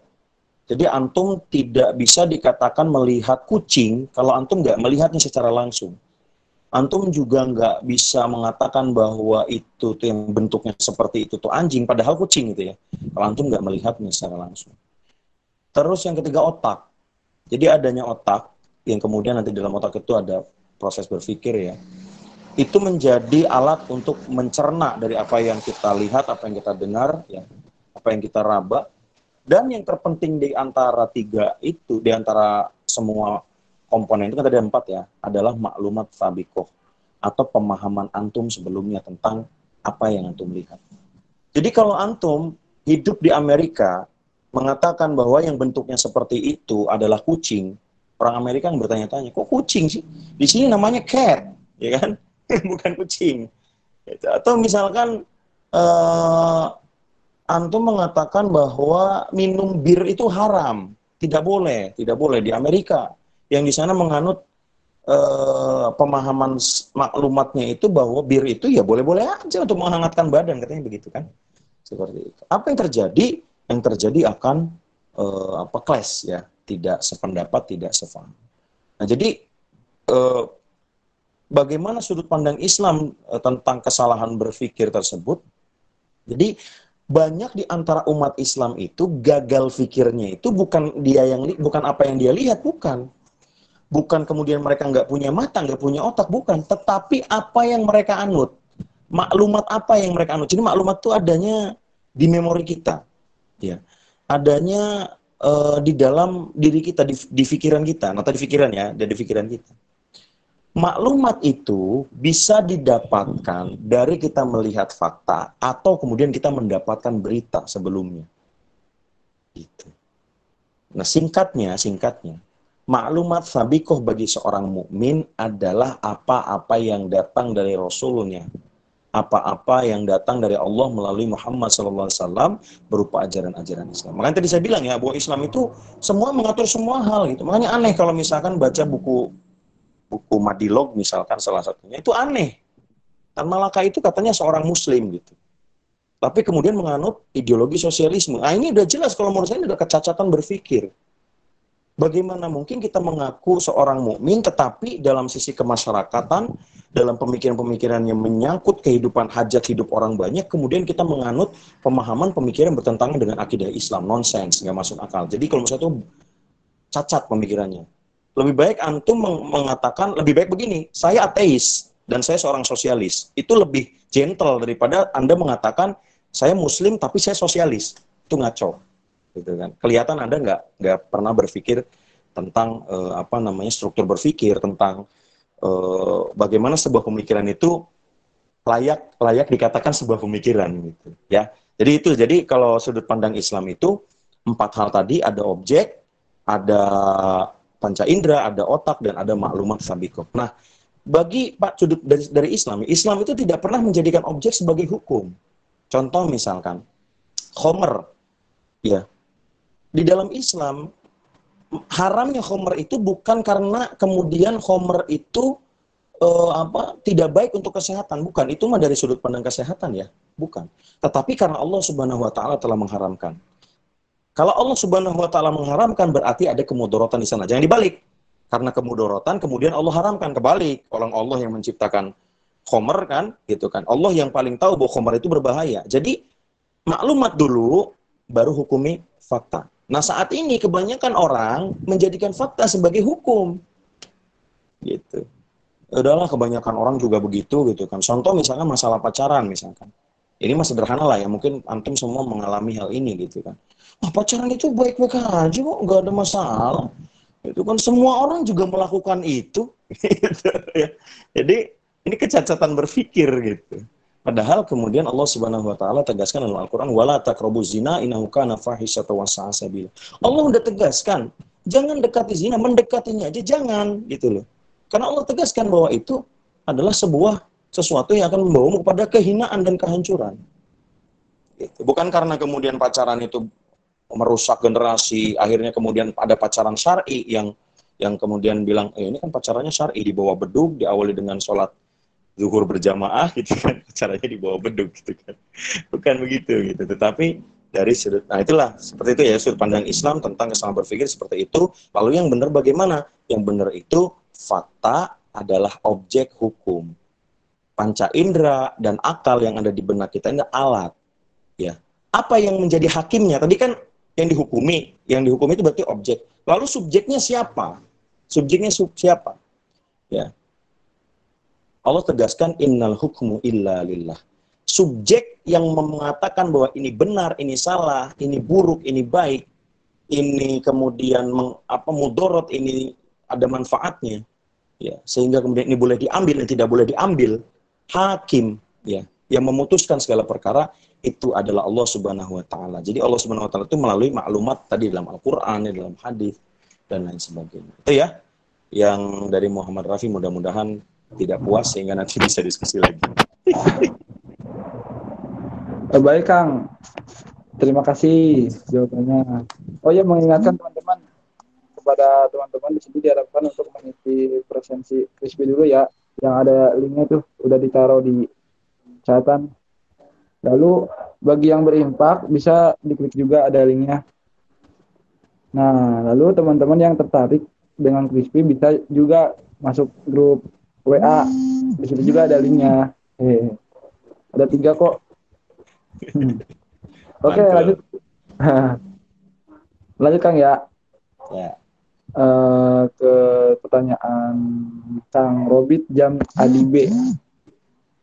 Jadi antum tidak bisa dikatakan melihat kucing kalau antum nggak melihatnya secara langsung. Antum juga nggak bisa mengatakan bahwa itu tuh yang bentuknya seperti itu tuh anjing, padahal kucing itu ya. Kalau antum nggak melihatnya secara langsung. Terus yang ketiga otak. Jadi adanya otak yang kemudian nanti dalam otak itu ada proses berpikir ya itu menjadi alat untuk mencerna dari apa yang kita lihat, apa yang kita dengar, ya, apa yang kita raba. Dan yang terpenting di antara tiga itu, di antara semua komponen itu kan tadi empat ya, adalah maklumat fabikoh atau pemahaman antum sebelumnya tentang apa yang antum lihat. Jadi kalau antum hidup di Amerika mengatakan bahwa yang bentuknya seperti itu adalah kucing, orang Amerika yang bertanya-tanya, kok kucing sih? Di sini namanya cat, ya kan? [laughs] bukan kucing. Gitu. Atau misalkan uh, antum mengatakan bahwa minum bir itu haram, Tidak boleh, tidak boleh di Amerika yang di sana menganut uh, pemahaman maklumatnya itu bahwa bir itu ya boleh-boleh aja untuk menghangatkan badan katanya begitu kan. Seperti itu. Apa yang terjadi? Yang terjadi akan uh, apa clash ya, tidak sependapat, tidak sefaham. Nah, jadi uh, bagaimana sudut pandang Islam uh, tentang kesalahan berpikir tersebut? Jadi banyak di antara umat Islam itu gagal fikirnya itu bukan dia yang bukan apa yang dia lihat bukan bukan kemudian mereka nggak punya mata nggak punya otak bukan. Tetapi apa yang mereka anut maklumat apa yang mereka anut. Jadi maklumat itu adanya di memori kita ya. Adanya uh, di dalam diri kita di, di pikiran kita. Nah tadi pikiran ya dari pikiran kita. Maklumat itu bisa didapatkan dari kita melihat fakta atau kemudian kita mendapatkan berita sebelumnya. Itu. Nah, singkatnya, singkatnya, maklumat sabikoh bagi seorang mukmin adalah apa-apa yang datang dari Rasulnya, apa-apa yang datang dari Allah melalui Muhammad SAW berupa ajaran-ajaran Islam. Makanya tadi saya bilang ya bahwa Islam itu semua mengatur semua hal gitu. Makanya aneh kalau misalkan baca buku buku Madilog misalkan salah satunya itu aneh. Tan Malaka itu katanya seorang muslim gitu. Tapi kemudian menganut ideologi sosialisme. Nah ini udah jelas kalau menurut saya ini udah kecacatan berpikir. Bagaimana mungkin kita mengaku seorang mukmin tetapi dalam sisi kemasyarakatan, dalam pemikiran-pemikiran yang menyangkut kehidupan hajat hidup orang banyak, kemudian kita menganut pemahaman pemikiran bertentangan dengan akidah Islam, nonsens, nggak masuk akal. Jadi kalau misalnya itu cacat pemikirannya lebih baik antum mengatakan lebih baik begini, saya ateis dan saya seorang sosialis. Itu lebih gentle daripada Anda mengatakan saya muslim tapi saya sosialis. Itu ngaco. Gitu kan. Kelihatan Anda nggak nggak pernah berpikir tentang uh, apa namanya struktur berpikir tentang uh, bagaimana sebuah pemikiran itu layak layak dikatakan sebuah pemikiran gitu ya. Jadi itu jadi kalau sudut pandang Islam itu empat hal tadi ada objek, ada panca indera, ada otak, dan ada maklumat sabikoh. Nah, bagi Pak sudut dari, dari Islam, Islam itu tidak pernah menjadikan objek sebagai hukum. Contoh misalkan, Homer, ya, di dalam Islam haramnya Homer itu bukan karena kemudian Homer itu uh, apa tidak baik untuk kesehatan, bukan. Itu mah dari sudut pandang kesehatan ya, bukan. Tetapi karena Allah Subhanahu Wa Taala telah mengharamkan. Kalau Allah Subhanahu wa taala mengharamkan berarti ada kemudorotan di sana. Jangan dibalik. Karena kemudorotan kemudian Allah haramkan kebalik. Orang Allah yang menciptakan khomer kan, gitu kan. Allah yang paling tahu bahwa khomer itu berbahaya. Jadi maklumat dulu baru hukumi fakta. Nah, saat ini kebanyakan orang menjadikan fakta sebagai hukum. Gitu. Ya udahlah kebanyakan orang juga begitu gitu kan. Contoh misalnya masalah pacaran misalkan. Ini mah sederhana lah ya, mungkin antum semua mengalami hal ini gitu kan ah, pacaran itu baik-baik aja kok, nggak ada masalah. Itu kan semua orang juga melakukan itu. [laughs] Gitu, ya. Jadi ini kecacatan berpikir gitu. Padahal kemudian Allah Subhanahu wa taala tegaskan dalam Al-Qur'an wala taqrabu zina innahu kana fahisyatan wa sabil. Allah udah tegaskan, jangan dekati zina, mendekatinya aja jangan gitu loh. Karena Allah tegaskan bahwa itu adalah sebuah sesuatu yang akan membawamu kepada kehinaan dan kehancuran. Gitu. Bukan karena kemudian pacaran itu merusak generasi akhirnya kemudian ada pacaran syari yang yang kemudian bilang eh, ini kan pacarannya syari di bawah beduk diawali dengan sholat zuhur berjamaah gitu kan [laughs] pacarannya di bawah beduk gitu kan bukan begitu gitu tetapi dari sudut nah itulah seperti itu ya sudut pandang Islam tentang kesalahan berpikir seperti itu lalu yang benar bagaimana yang benar itu fakta adalah objek hukum panca indera dan akal yang ada di benak kita ini alat ya apa yang menjadi hakimnya tadi kan yang dihukumi. Yang dihukumi itu berarti objek. Lalu subjeknya siapa? Subjeknya sub siapa? Ya. Allah tegaskan innal hukmu illa lillah. Subjek yang mengatakan bahwa ini benar, ini salah, ini buruk, ini baik, ini kemudian meng, apa mudorot, ini ada manfaatnya. Ya, sehingga kemudian ini boleh diambil dan tidak boleh diambil. Hakim ya yang memutuskan segala perkara itu adalah Allah Subhanahu wa taala. Jadi Allah Subhanahu wa taala itu melalui maklumat tadi dalam Al-Qur'an, dalam hadis dan lain sebagainya. Itu ya yang dari Muhammad Rafi mudah-mudahan tidak puas sehingga nanti bisa diskusi lagi. Baik Kang, terima kasih jawabannya. Oh ya mengingatkan teman-teman kepada teman-teman di sini diharapkan untuk mengisi presensi crispy dulu ya yang ada linknya tuh udah ditaruh di catatan lalu bagi yang berimpak bisa diklik juga ada linknya nah lalu teman-teman yang tertarik dengan crispy bisa juga masuk grup WA di situ juga ada linknya eh, ada tiga kok hmm. oke okay, lanjut [laughs] lanjut Kang ya. Ya. Uh, ke pertanyaan Kang Robit jam ADB.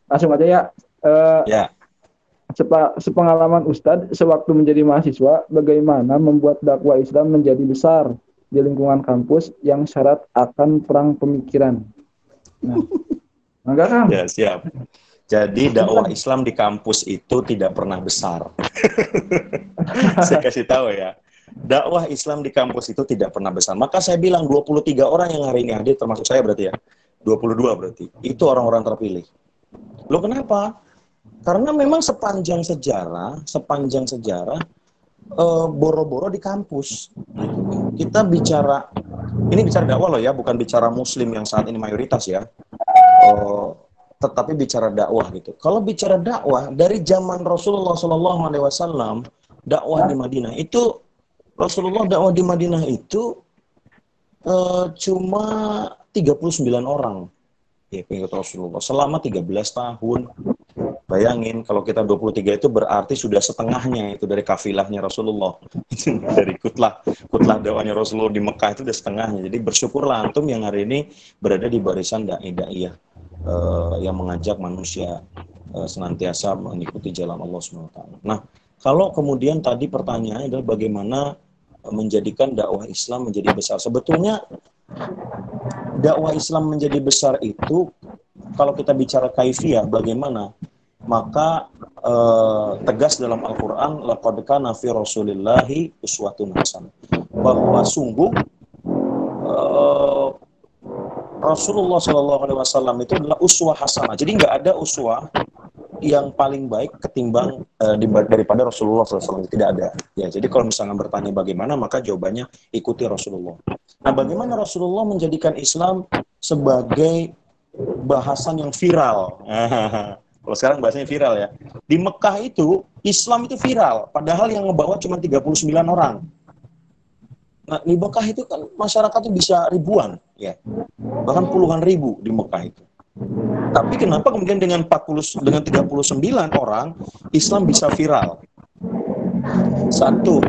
Langsung aja ya. Uh, ya. Sepa, sepengalaman Ustadz sewaktu menjadi mahasiswa, bagaimana membuat dakwah Islam menjadi besar di lingkungan kampus yang syarat akan perang pemikiran. Nah, enggak kan? Ya siap. Jadi dakwah Islam di kampus itu tidak pernah besar. [laughs] Saya kasih tahu ya dakwah Islam di kampus itu tidak pernah besar. Maka saya bilang 23 orang yang hari ini hadir, termasuk saya berarti ya, 22 berarti. Itu orang-orang terpilih. Lo kenapa? Karena memang sepanjang sejarah, sepanjang sejarah, eh, boro-boro di kampus. Kita bicara, ini bicara dakwah loh ya, bukan bicara muslim yang saat ini mayoritas ya. Uh, tetapi bicara dakwah gitu. Kalau bicara dakwah dari zaman Rasulullah SAW, dakwah di Madinah itu Rasulullah dakwah di Madinah itu uh, cuma 39 orang ya pengikut Rasulullah selama 13 tahun. Bayangin kalau kita 23 itu berarti sudah setengahnya itu dari kafilahnya Rasulullah. [laughs] dari kutlah kutlah dakwahnya Rasulullah di Mekah itu sudah setengahnya. Jadi bersyukurlah antum yang hari ini berada di barisan dai daiyah uh, yang mengajak manusia uh, senantiasa mengikuti jalan Allah SWT. Nah, kalau kemudian tadi pertanyaannya adalah bagaimana menjadikan dakwah Islam menjadi besar. Sebetulnya dakwah Islam menjadi besar itu kalau kita bicara kaifiyah bagaimana? Maka eh, tegas dalam Al-Qur'an laqad kana fi Rasulillahi uswatun hasanah. Bahwa sungguh eh, Rasulullah Shallallahu Alaihi Wasallam itu adalah uswah hasanah. Jadi nggak ada uswah yang paling baik ketimbang uh, daripada Rasulullah SAW tidak ada. Ya, jadi kalau misalnya bertanya bagaimana, maka jawabannya ikuti Rasulullah. Nah, bagaimana Rasulullah menjadikan Islam sebagai bahasan yang viral? [laughs] kalau sekarang bahasanya viral ya. Di Mekah itu Islam itu viral, padahal yang ngebawa cuma 39 orang. Nah, di Mekah itu kan masyarakat itu bisa ribuan, ya. Bahkan puluhan ribu di Mekah itu. Tapi kenapa kemudian dengan 40 dengan 39 orang Islam bisa viral? Satu,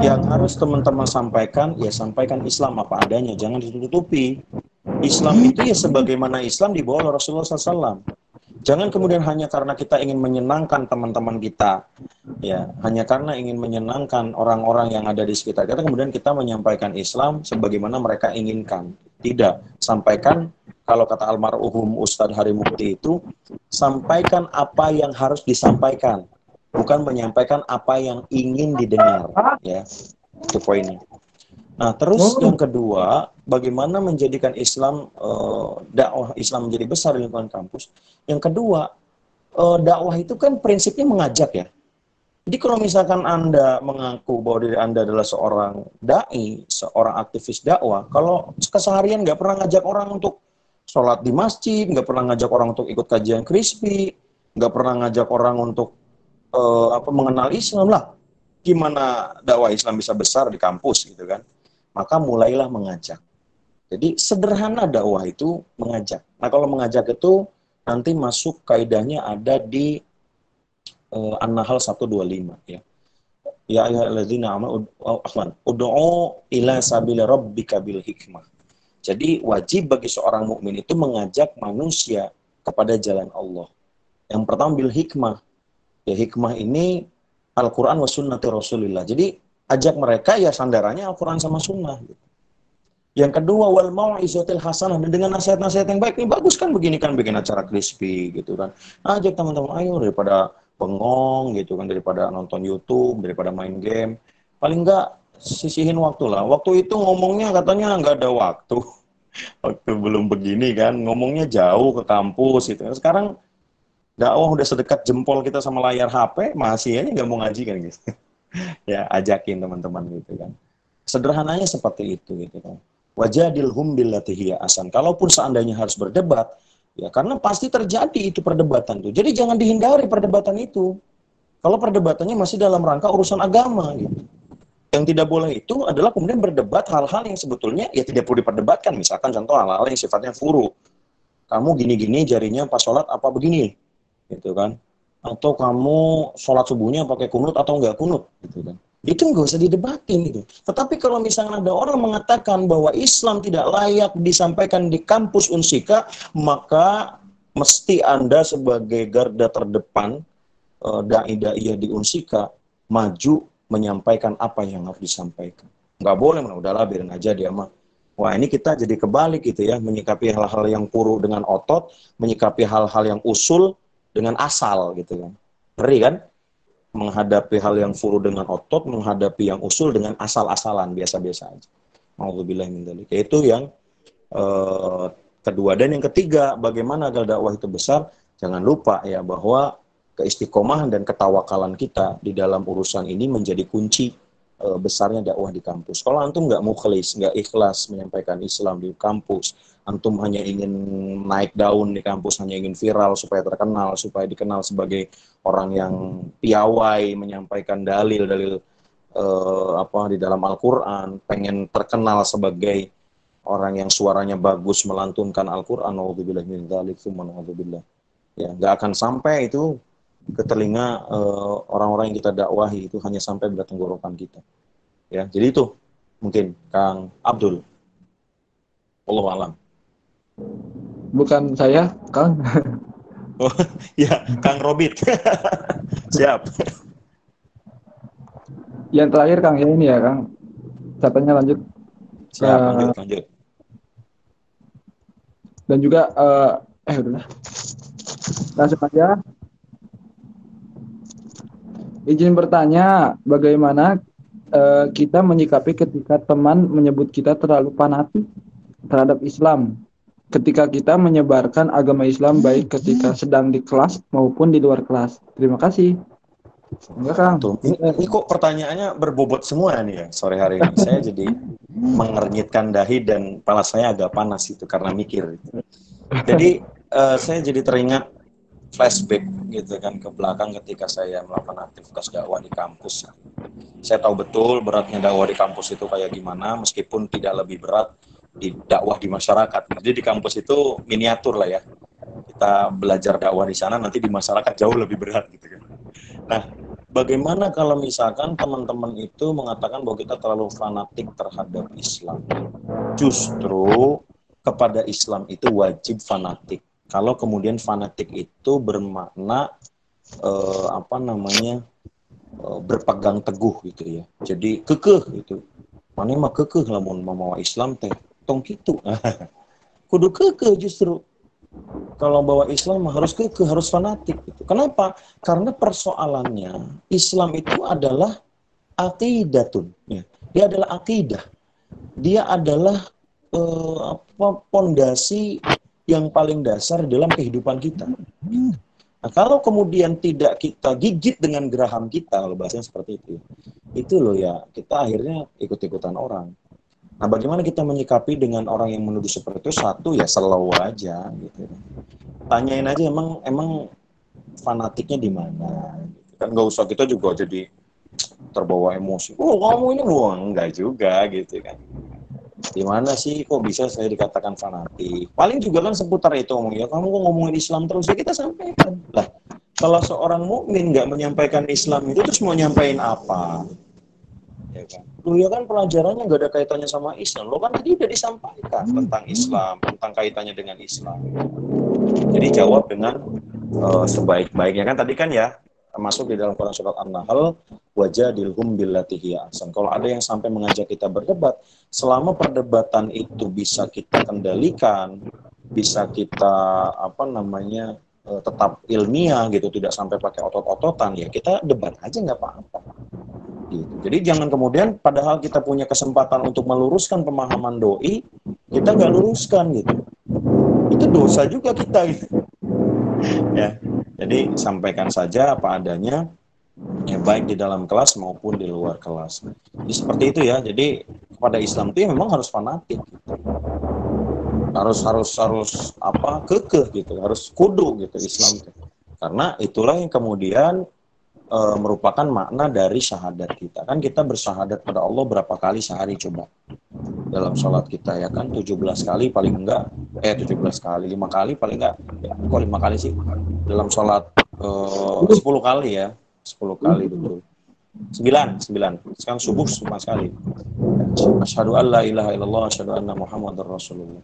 yang harus teman-teman sampaikan, ya sampaikan Islam apa adanya, jangan ditutupi. Islam itu ya sebagaimana Islam dibawa oleh Rasulullah SAW. Jangan kemudian hanya karena kita ingin menyenangkan teman-teman kita, ya hanya karena ingin menyenangkan orang-orang yang ada di sekitar kita, kemudian kita menyampaikan Islam sebagaimana mereka inginkan. Tidak, sampaikan kalau kata almarhum Ustadz Hari Mukti itu, sampaikan apa yang harus disampaikan, bukan menyampaikan apa yang ingin didengar. Ya, itu poinnya. Nah, terus oh. yang kedua, bagaimana menjadikan Islam uh, dakwah Islam menjadi besar di lingkungan kampus? Yang kedua, uh, dakwah itu kan prinsipnya mengajak ya. Jadi kalau misalkan Anda mengaku bahwa diri Anda adalah seorang dai, seorang aktivis dakwah, kalau keseharian nggak pernah ngajak orang untuk sholat di masjid, nggak pernah ngajak orang untuk ikut kajian crispy, nggak pernah ngajak orang untuk uh, apa mengenal Islam lah, gimana dakwah Islam bisa besar di kampus gitu kan? Maka mulailah mengajak. Jadi sederhana dakwah itu mengajak. Nah kalau mengajak itu nanti masuk kaidahnya ada di uh, An-Nahl 125 ya. Ya ayyuhalladzina amanu ud'u ila sabili rabbika bil hikmah. Jadi wajib bagi seorang mukmin itu mengajak manusia kepada jalan Allah. Yang pertama bil hikmah. Ya hikmah ini Al-Qur'an wa sunnati Rasulillah. Jadi ajak mereka ya sandarannya Al-Qur'an sama sunnah gitu. Yang kedua wal mau'izatil hasanah dan dengan nasihat-nasihat yang baik ini bagus kan begini kan bikin acara crispy gitu kan. Ajak teman-teman ayo daripada bengong gitu kan daripada nonton YouTube, daripada main game. Paling enggak sisihin waktu lah. Waktu itu ngomongnya katanya nggak ada waktu. [laughs] Waktu belum begini kan, ngomongnya jauh ke kampus gitu. Sekarang dakwah udah sedekat jempol kita sama layar HP, masih aja nggak mau ngaji kan gitu. [laughs] ya ajakin teman-teman gitu kan Sederhananya seperti itu gitu kan. Wajadilhum billati asan. Kalaupun seandainya harus berdebat, ya karena pasti terjadi itu perdebatan tuh. Jadi jangan dihindari perdebatan itu. Kalau perdebatannya masih dalam rangka urusan agama gitu. Yang tidak boleh itu adalah kemudian berdebat hal-hal yang sebetulnya ya tidak perlu diperdebatkan. Misalkan contoh hal-hal yang sifatnya furu. Kamu gini-gini jarinya pas sholat apa begini, gitu kan? Atau kamu sholat subuhnya pakai kunut atau enggak kunut, gitu kan? Itu nggak usah didebatin gitu. Tetapi kalau misalnya ada orang mengatakan bahwa Islam tidak layak disampaikan di kampus Unsika, maka mesti Anda sebagai garda terdepan uh, dai-dai di Unsika maju menyampaikan apa yang harus disampaikan. Nggak boleh, mana udahlah biarin aja dia mah. Wah ini kita jadi kebalik gitu ya, menyikapi hal-hal yang puru dengan otot, menyikapi hal-hal yang usul dengan asal gitu kan. Ngeri kan? Menghadapi hal yang furu dengan otot, menghadapi yang usul dengan asal-asalan, biasa-biasa aja. Alhamdulillah Itu yang uh, kedua. Dan yang ketiga, bagaimana agar dakwah itu besar? Jangan lupa ya bahwa keistiqomahan dan ketawakalan kita di dalam urusan ini menjadi kunci uh, besarnya dakwah di kampus. Kalau antum nggak mukhlis, nggak ikhlas menyampaikan Islam di kampus, antum hanya ingin naik daun di kampus, hanya ingin viral supaya terkenal, supaya dikenal sebagai orang yang piawai menyampaikan dalil-dalil uh, apa di dalam Al-Qur'an, pengen terkenal sebagai orang yang suaranya bagus melantunkan Al-Qur'an, naudzubillah min dzalik, Ya, nggak akan sampai itu ke telinga eh, orang-orang yang kita dakwahi itu hanya sampai pada tenggorokan kita. Ya, jadi itu mungkin Kang Abdul. Allah alam. Bukan saya, Kang. [laughs] Oh, ya, Kang Robit. [laughs] Siap. Yang terakhir Kang ya ini ya, Kang. Katanya lanjut. Siap, uh, lanjut, lanjut. Dan juga uh, eh udah. Langsung aja. Izin bertanya, bagaimana uh, kita menyikapi ketika teman menyebut kita terlalu fanatik terhadap Islam? Ketika kita menyebarkan agama Islam baik ketika sedang di kelas maupun di luar kelas. Terima kasih. Enggak, Kang. Ini, ini kok pertanyaannya berbobot semua nih ya sore hari ini. Saya jadi mengernyitkan dahi dan kepala saya agak panas itu karena mikir. Jadi uh, saya jadi teringat flashback gitu kan ke belakang ketika saya melakukan aktivitas dakwah di kampus. Saya tahu betul beratnya dakwah di kampus itu kayak gimana meskipun tidak lebih berat di dakwah di masyarakat. Jadi di kampus itu miniatur lah ya. Kita belajar dakwah di sana nanti di masyarakat jauh lebih berat gitu kan. Nah, bagaimana kalau misalkan teman-teman itu mengatakan bahwa kita terlalu fanatik terhadap Islam? Justru kepada Islam itu wajib fanatik. Kalau kemudian fanatik itu bermakna eh, apa namanya eh, berpegang teguh gitu ya. Jadi kekeh gitu. Mana mah kekeh lah mau mau Islam teh tong gitu [laughs] kudu keke justru kalau bawa Islam harus keke harus fanatik gitu. kenapa karena persoalannya Islam itu adalah akidatun ya. dia adalah akidah dia adalah eh, apa pondasi yang paling dasar dalam kehidupan kita Nah, kalau kemudian tidak kita gigit dengan geraham kita, kalau bahasanya seperti itu, itu loh ya, kita akhirnya ikut-ikutan orang. Nah, bagaimana kita menyikapi dengan orang yang menuduh seperti itu? Satu ya slow aja gitu. Tanyain aja emang emang fanatiknya di mana? Gitu. Kan nggak usah kita juga jadi terbawa emosi. Oh, kamu ini buang enggak juga gitu kan. Di mana sih kok bisa saya dikatakan fanatik? Paling juga kan seputar itu ngomong ya kamu kok ngomongin Islam terus ya kita sampaikan. Lah, kalau seorang mukmin nggak menyampaikan Islam itu terus mau nyampaikan apa? Ya kan? Lu ya kan pelajarannya nggak ada kaitannya sama Islam. Lo kan tadi udah disampaikan tentang Islam, tentang kaitannya dengan Islam. Jadi jawab dengan uh, sebaik-baiknya kan tadi kan ya termasuk di dalam Quran surat An-Nahl wajah dilhum billatihi ahsan. Kalau ada yang sampai mengajak kita berdebat, selama perdebatan itu bisa kita kendalikan, bisa kita apa namanya eh, tetap ilmiah gitu, tidak sampai pakai otot-ototan ya kita debat aja nggak apa-apa. Gitu. Jadi jangan kemudian padahal kita punya kesempatan untuk meluruskan pemahaman doi, kita nggak luruskan gitu. Itu dosa juga kita gitu. [laughs] ya. Jadi sampaikan saja apa adanya. ya baik di dalam kelas maupun di luar kelas. Jadi seperti itu ya. Jadi pada Islam itu ya memang harus fanatik. Gitu. Harus harus harus apa kekeh gitu, harus kudu gitu Islam. Karena itulah yang kemudian e, merupakan makna dari syahadat kita. Kan kita bersyahadat pada Allah berapa kali sehari coba dalam sholat kita ya kan 17 kali paling enggak eh 17 kali lima kali paling enggak ya, kok lima kali sih dalam sholat e, 10 kali ya 10 kali dulu. 9, 9. Sekarang subuh cuma sekali. Asyhadu an la ilaha illallah asyhadu anna Muhammadar Rasulullah.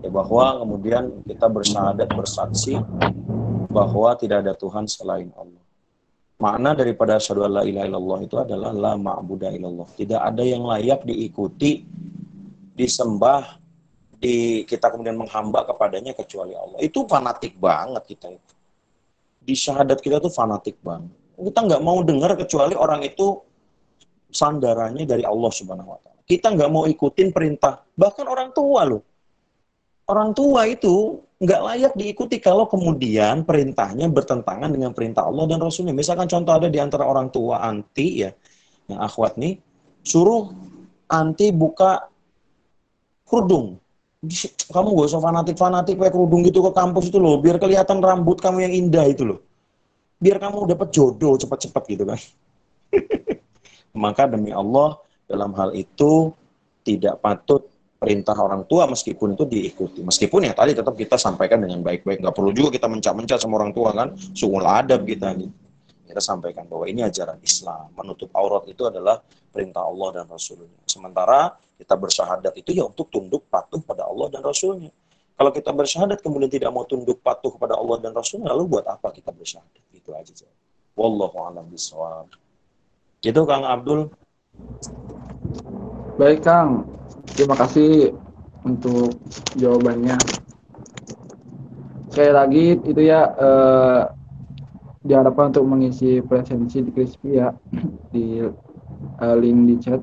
Ya bahwa kemudian kita bersyahadat bersaksi bahwa tidak ada Tuhan selain Allah. Makna daripada asyhadu an la ilaha illallah itu adalah la ma'budu illallah. Tidak ada yang layak diikuti, disembah, di kita kemudian menghamba kepadanya kecuali Allah. Itu fanatik banget kita itu. Di syahadat kita tuh fanatik banget kita nggak mau dengar kecuali orang itu sandarannya dari Allah Subhanahu wa taala. Kita nggak mau ikutin perintah bahkan orang tua loh. Orang tua itu nggak layak diikuti kalau kemudian perintahnya bertentangan dengan perintah Allah dan Rasulnya. Misalkan contoh ada di antara orang tua anti ya, yang akhwat nih, suruh anti buka kerudung. Kamu gak usah fanatik-fanatik pakai kerudung gitu ke kampus itu loh, biar kelihatan rambut kamu yang indah itu loh biar kamu dapat jodoh cepat-cepat gitu kan. [laughs] Maka demi Allah dalam hal itu tidak patut perintah orang tua meskipun itu diikuti. Meskipun ya tadi tetap kita sampaikan dengan baik-baik. Nggak perlu juga kita mencak-mencak sama orang tua kan. Sungguh adab kita gitu. Kita sampaikan bahwa ini ajaran Islam. Menutup aurat itu adalah perintah Allah dan Rasulnya. Sementara kita bersyahadat itu ya untuk tunduk patuh pada Allah dan Rasulnya. Kalau kita bersyahadat kemudian tidak mau tunduk patuh kepada Allah dan Rasulnya, lalu buat apa kita bersyahadat? Itu aja. Wallahu a'lam bishawab. Gitu Kang Abdul. Baik Kang, terima kasih untuk jawabannya. Sekali lagi itu ya eh, diharapkan untuk mengisi presensi di Crispy ya [clears throat] di eh, link di chat.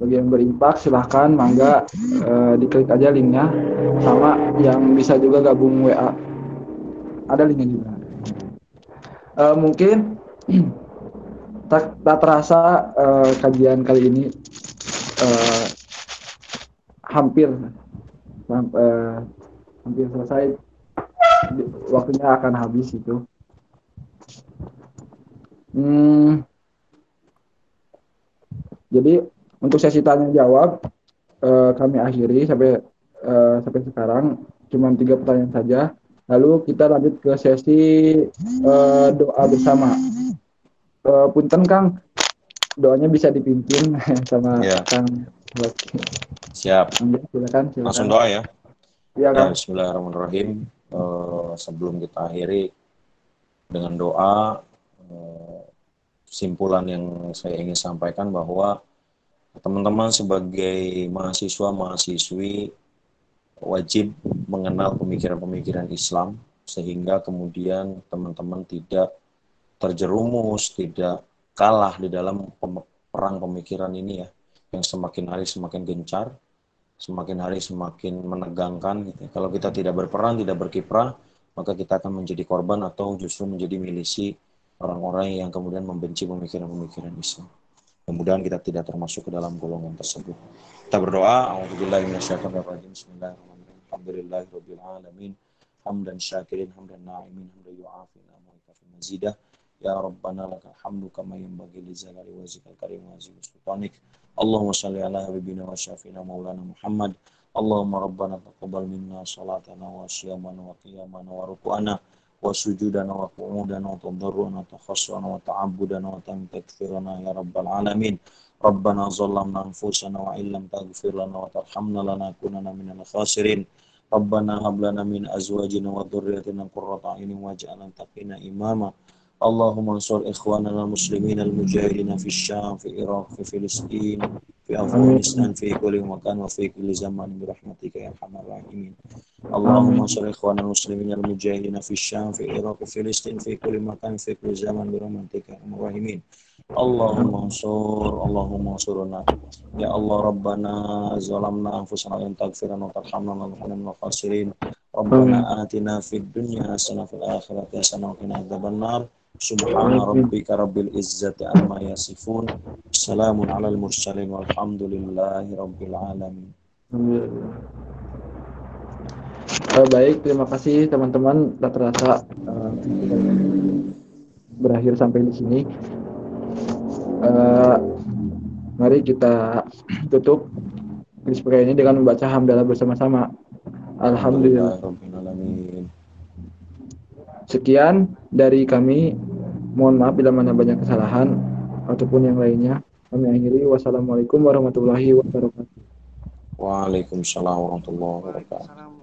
Bagi yang berimpak silahkan mangga uh, diklik aja linknya. Sama yang bisa juga gabung WA ada linknya juga. Uh, mungkin [clears throat] tak, tak terasa uh, kajian kali ini uh, hampir uh, hampir selesai waktunya akan habis itu hmm, jadi untuk sesi tanya jawab uh, kami akhiri sampai uh, sampai sekarang cuma tiga pertanyaan saja. Lalu kita lanjut ke sesi uh, doa bersama. Uh, punten Kang, doanya bisa dipimpin [laughs] sama ya. Kang. Siap. Silakan, silakan. Langsung doa ya. Iya kan. Bismillahirrahmanirrahim. Uh, sebelum kita akhiri dengan doa, uh, simpulan yang saya ingin sampaikan bahwa teman-teman sebagai mahasiswa mahasiswi wajib mengenal pemikiran-pemikiran Islam sehingga kemudian teman-teman tidak terjerumus, tidak kalah di dalam perang pemikiran ini ya yang semakin hari semakin gencar, semakin hari semakin menegangkan gitu. Kalau kita tidak berperan, tidak berkiprah, maka kita akan menjadi korban atau justru menjadi milisi orang-orang yang kemudian membenci pemikiran-pemikiran Islam. Mudah-mudahan kita tidak termasuk ke dalam golongan tersebut. Kita berdoa, Alhamdulillah Bismillahirrahmanirrahim. Alhamdulillahirabbil alamin. Hamdan syakirin, hamdan na'imin, hamdan yu'afin, mu'ikafin mazidah. Ya Rabbana lakal hamdu kama yanbaghi li zalali wajhikal karim wa azim اللهم صل على حبيبنا وشافينا مولانا محمد. اللهم ربنا تقبل منا صلاتنا وصيامنا وقيامنا وركوعنا وسجودنا وقعودنا وتضرعنا وتخصنا وتعبدنا وتكفيرنا يا رب العالمين. ربنا ظلمنا أنفسنا وإن لم تغفر لنا وترحمنا لنكوننا من الخاسرين. ربنا هب لنا من أزواجنا وذريتنا قرة أعين واجعلنا تقينا إماما. اللهم انصر إخواننا المسلمين المجاهدين في الشام في العراق في فلسطين في أفغانستان في كل مكان وفي كل زمان برحمتك يا أرحم الراحمين اللهم انصر إخواننا المسلمين المجاهدين في الشام في العراق في فلسطين في كل مكان في كل زمان برحمتك يا أرحم الراحمين اللهم انصر اللهم انصرنا يا الله ربنا ظلمنا أنفسنا وإن تغفر لنا وترحمنا لنكون من الخاسرين ربنا آتنا في الدنيا حسنة في الآخرة حسنة وقنا عذاب النار Subhana rabbika rabbil izzati amma yasifun. Assalamun alal mursalin walhamdulillahi rabbil alamin. Uh, baik, terima kasih teman-teman. Rata-rata uh, berakhir sampai di sini. Uh, mari kita tutup diskusi ini dengan membaca hamdalah bersama-sama. Alhamdulillah. Sekian dari kami. Mohon maaf bila mana banyak kesalahan ataupun yang lainnya. Kami akhiri. Wassalamualaikum warahmatullahi wabarakatuh. Waalaikumsalam warahmatullahi wabarakatuh.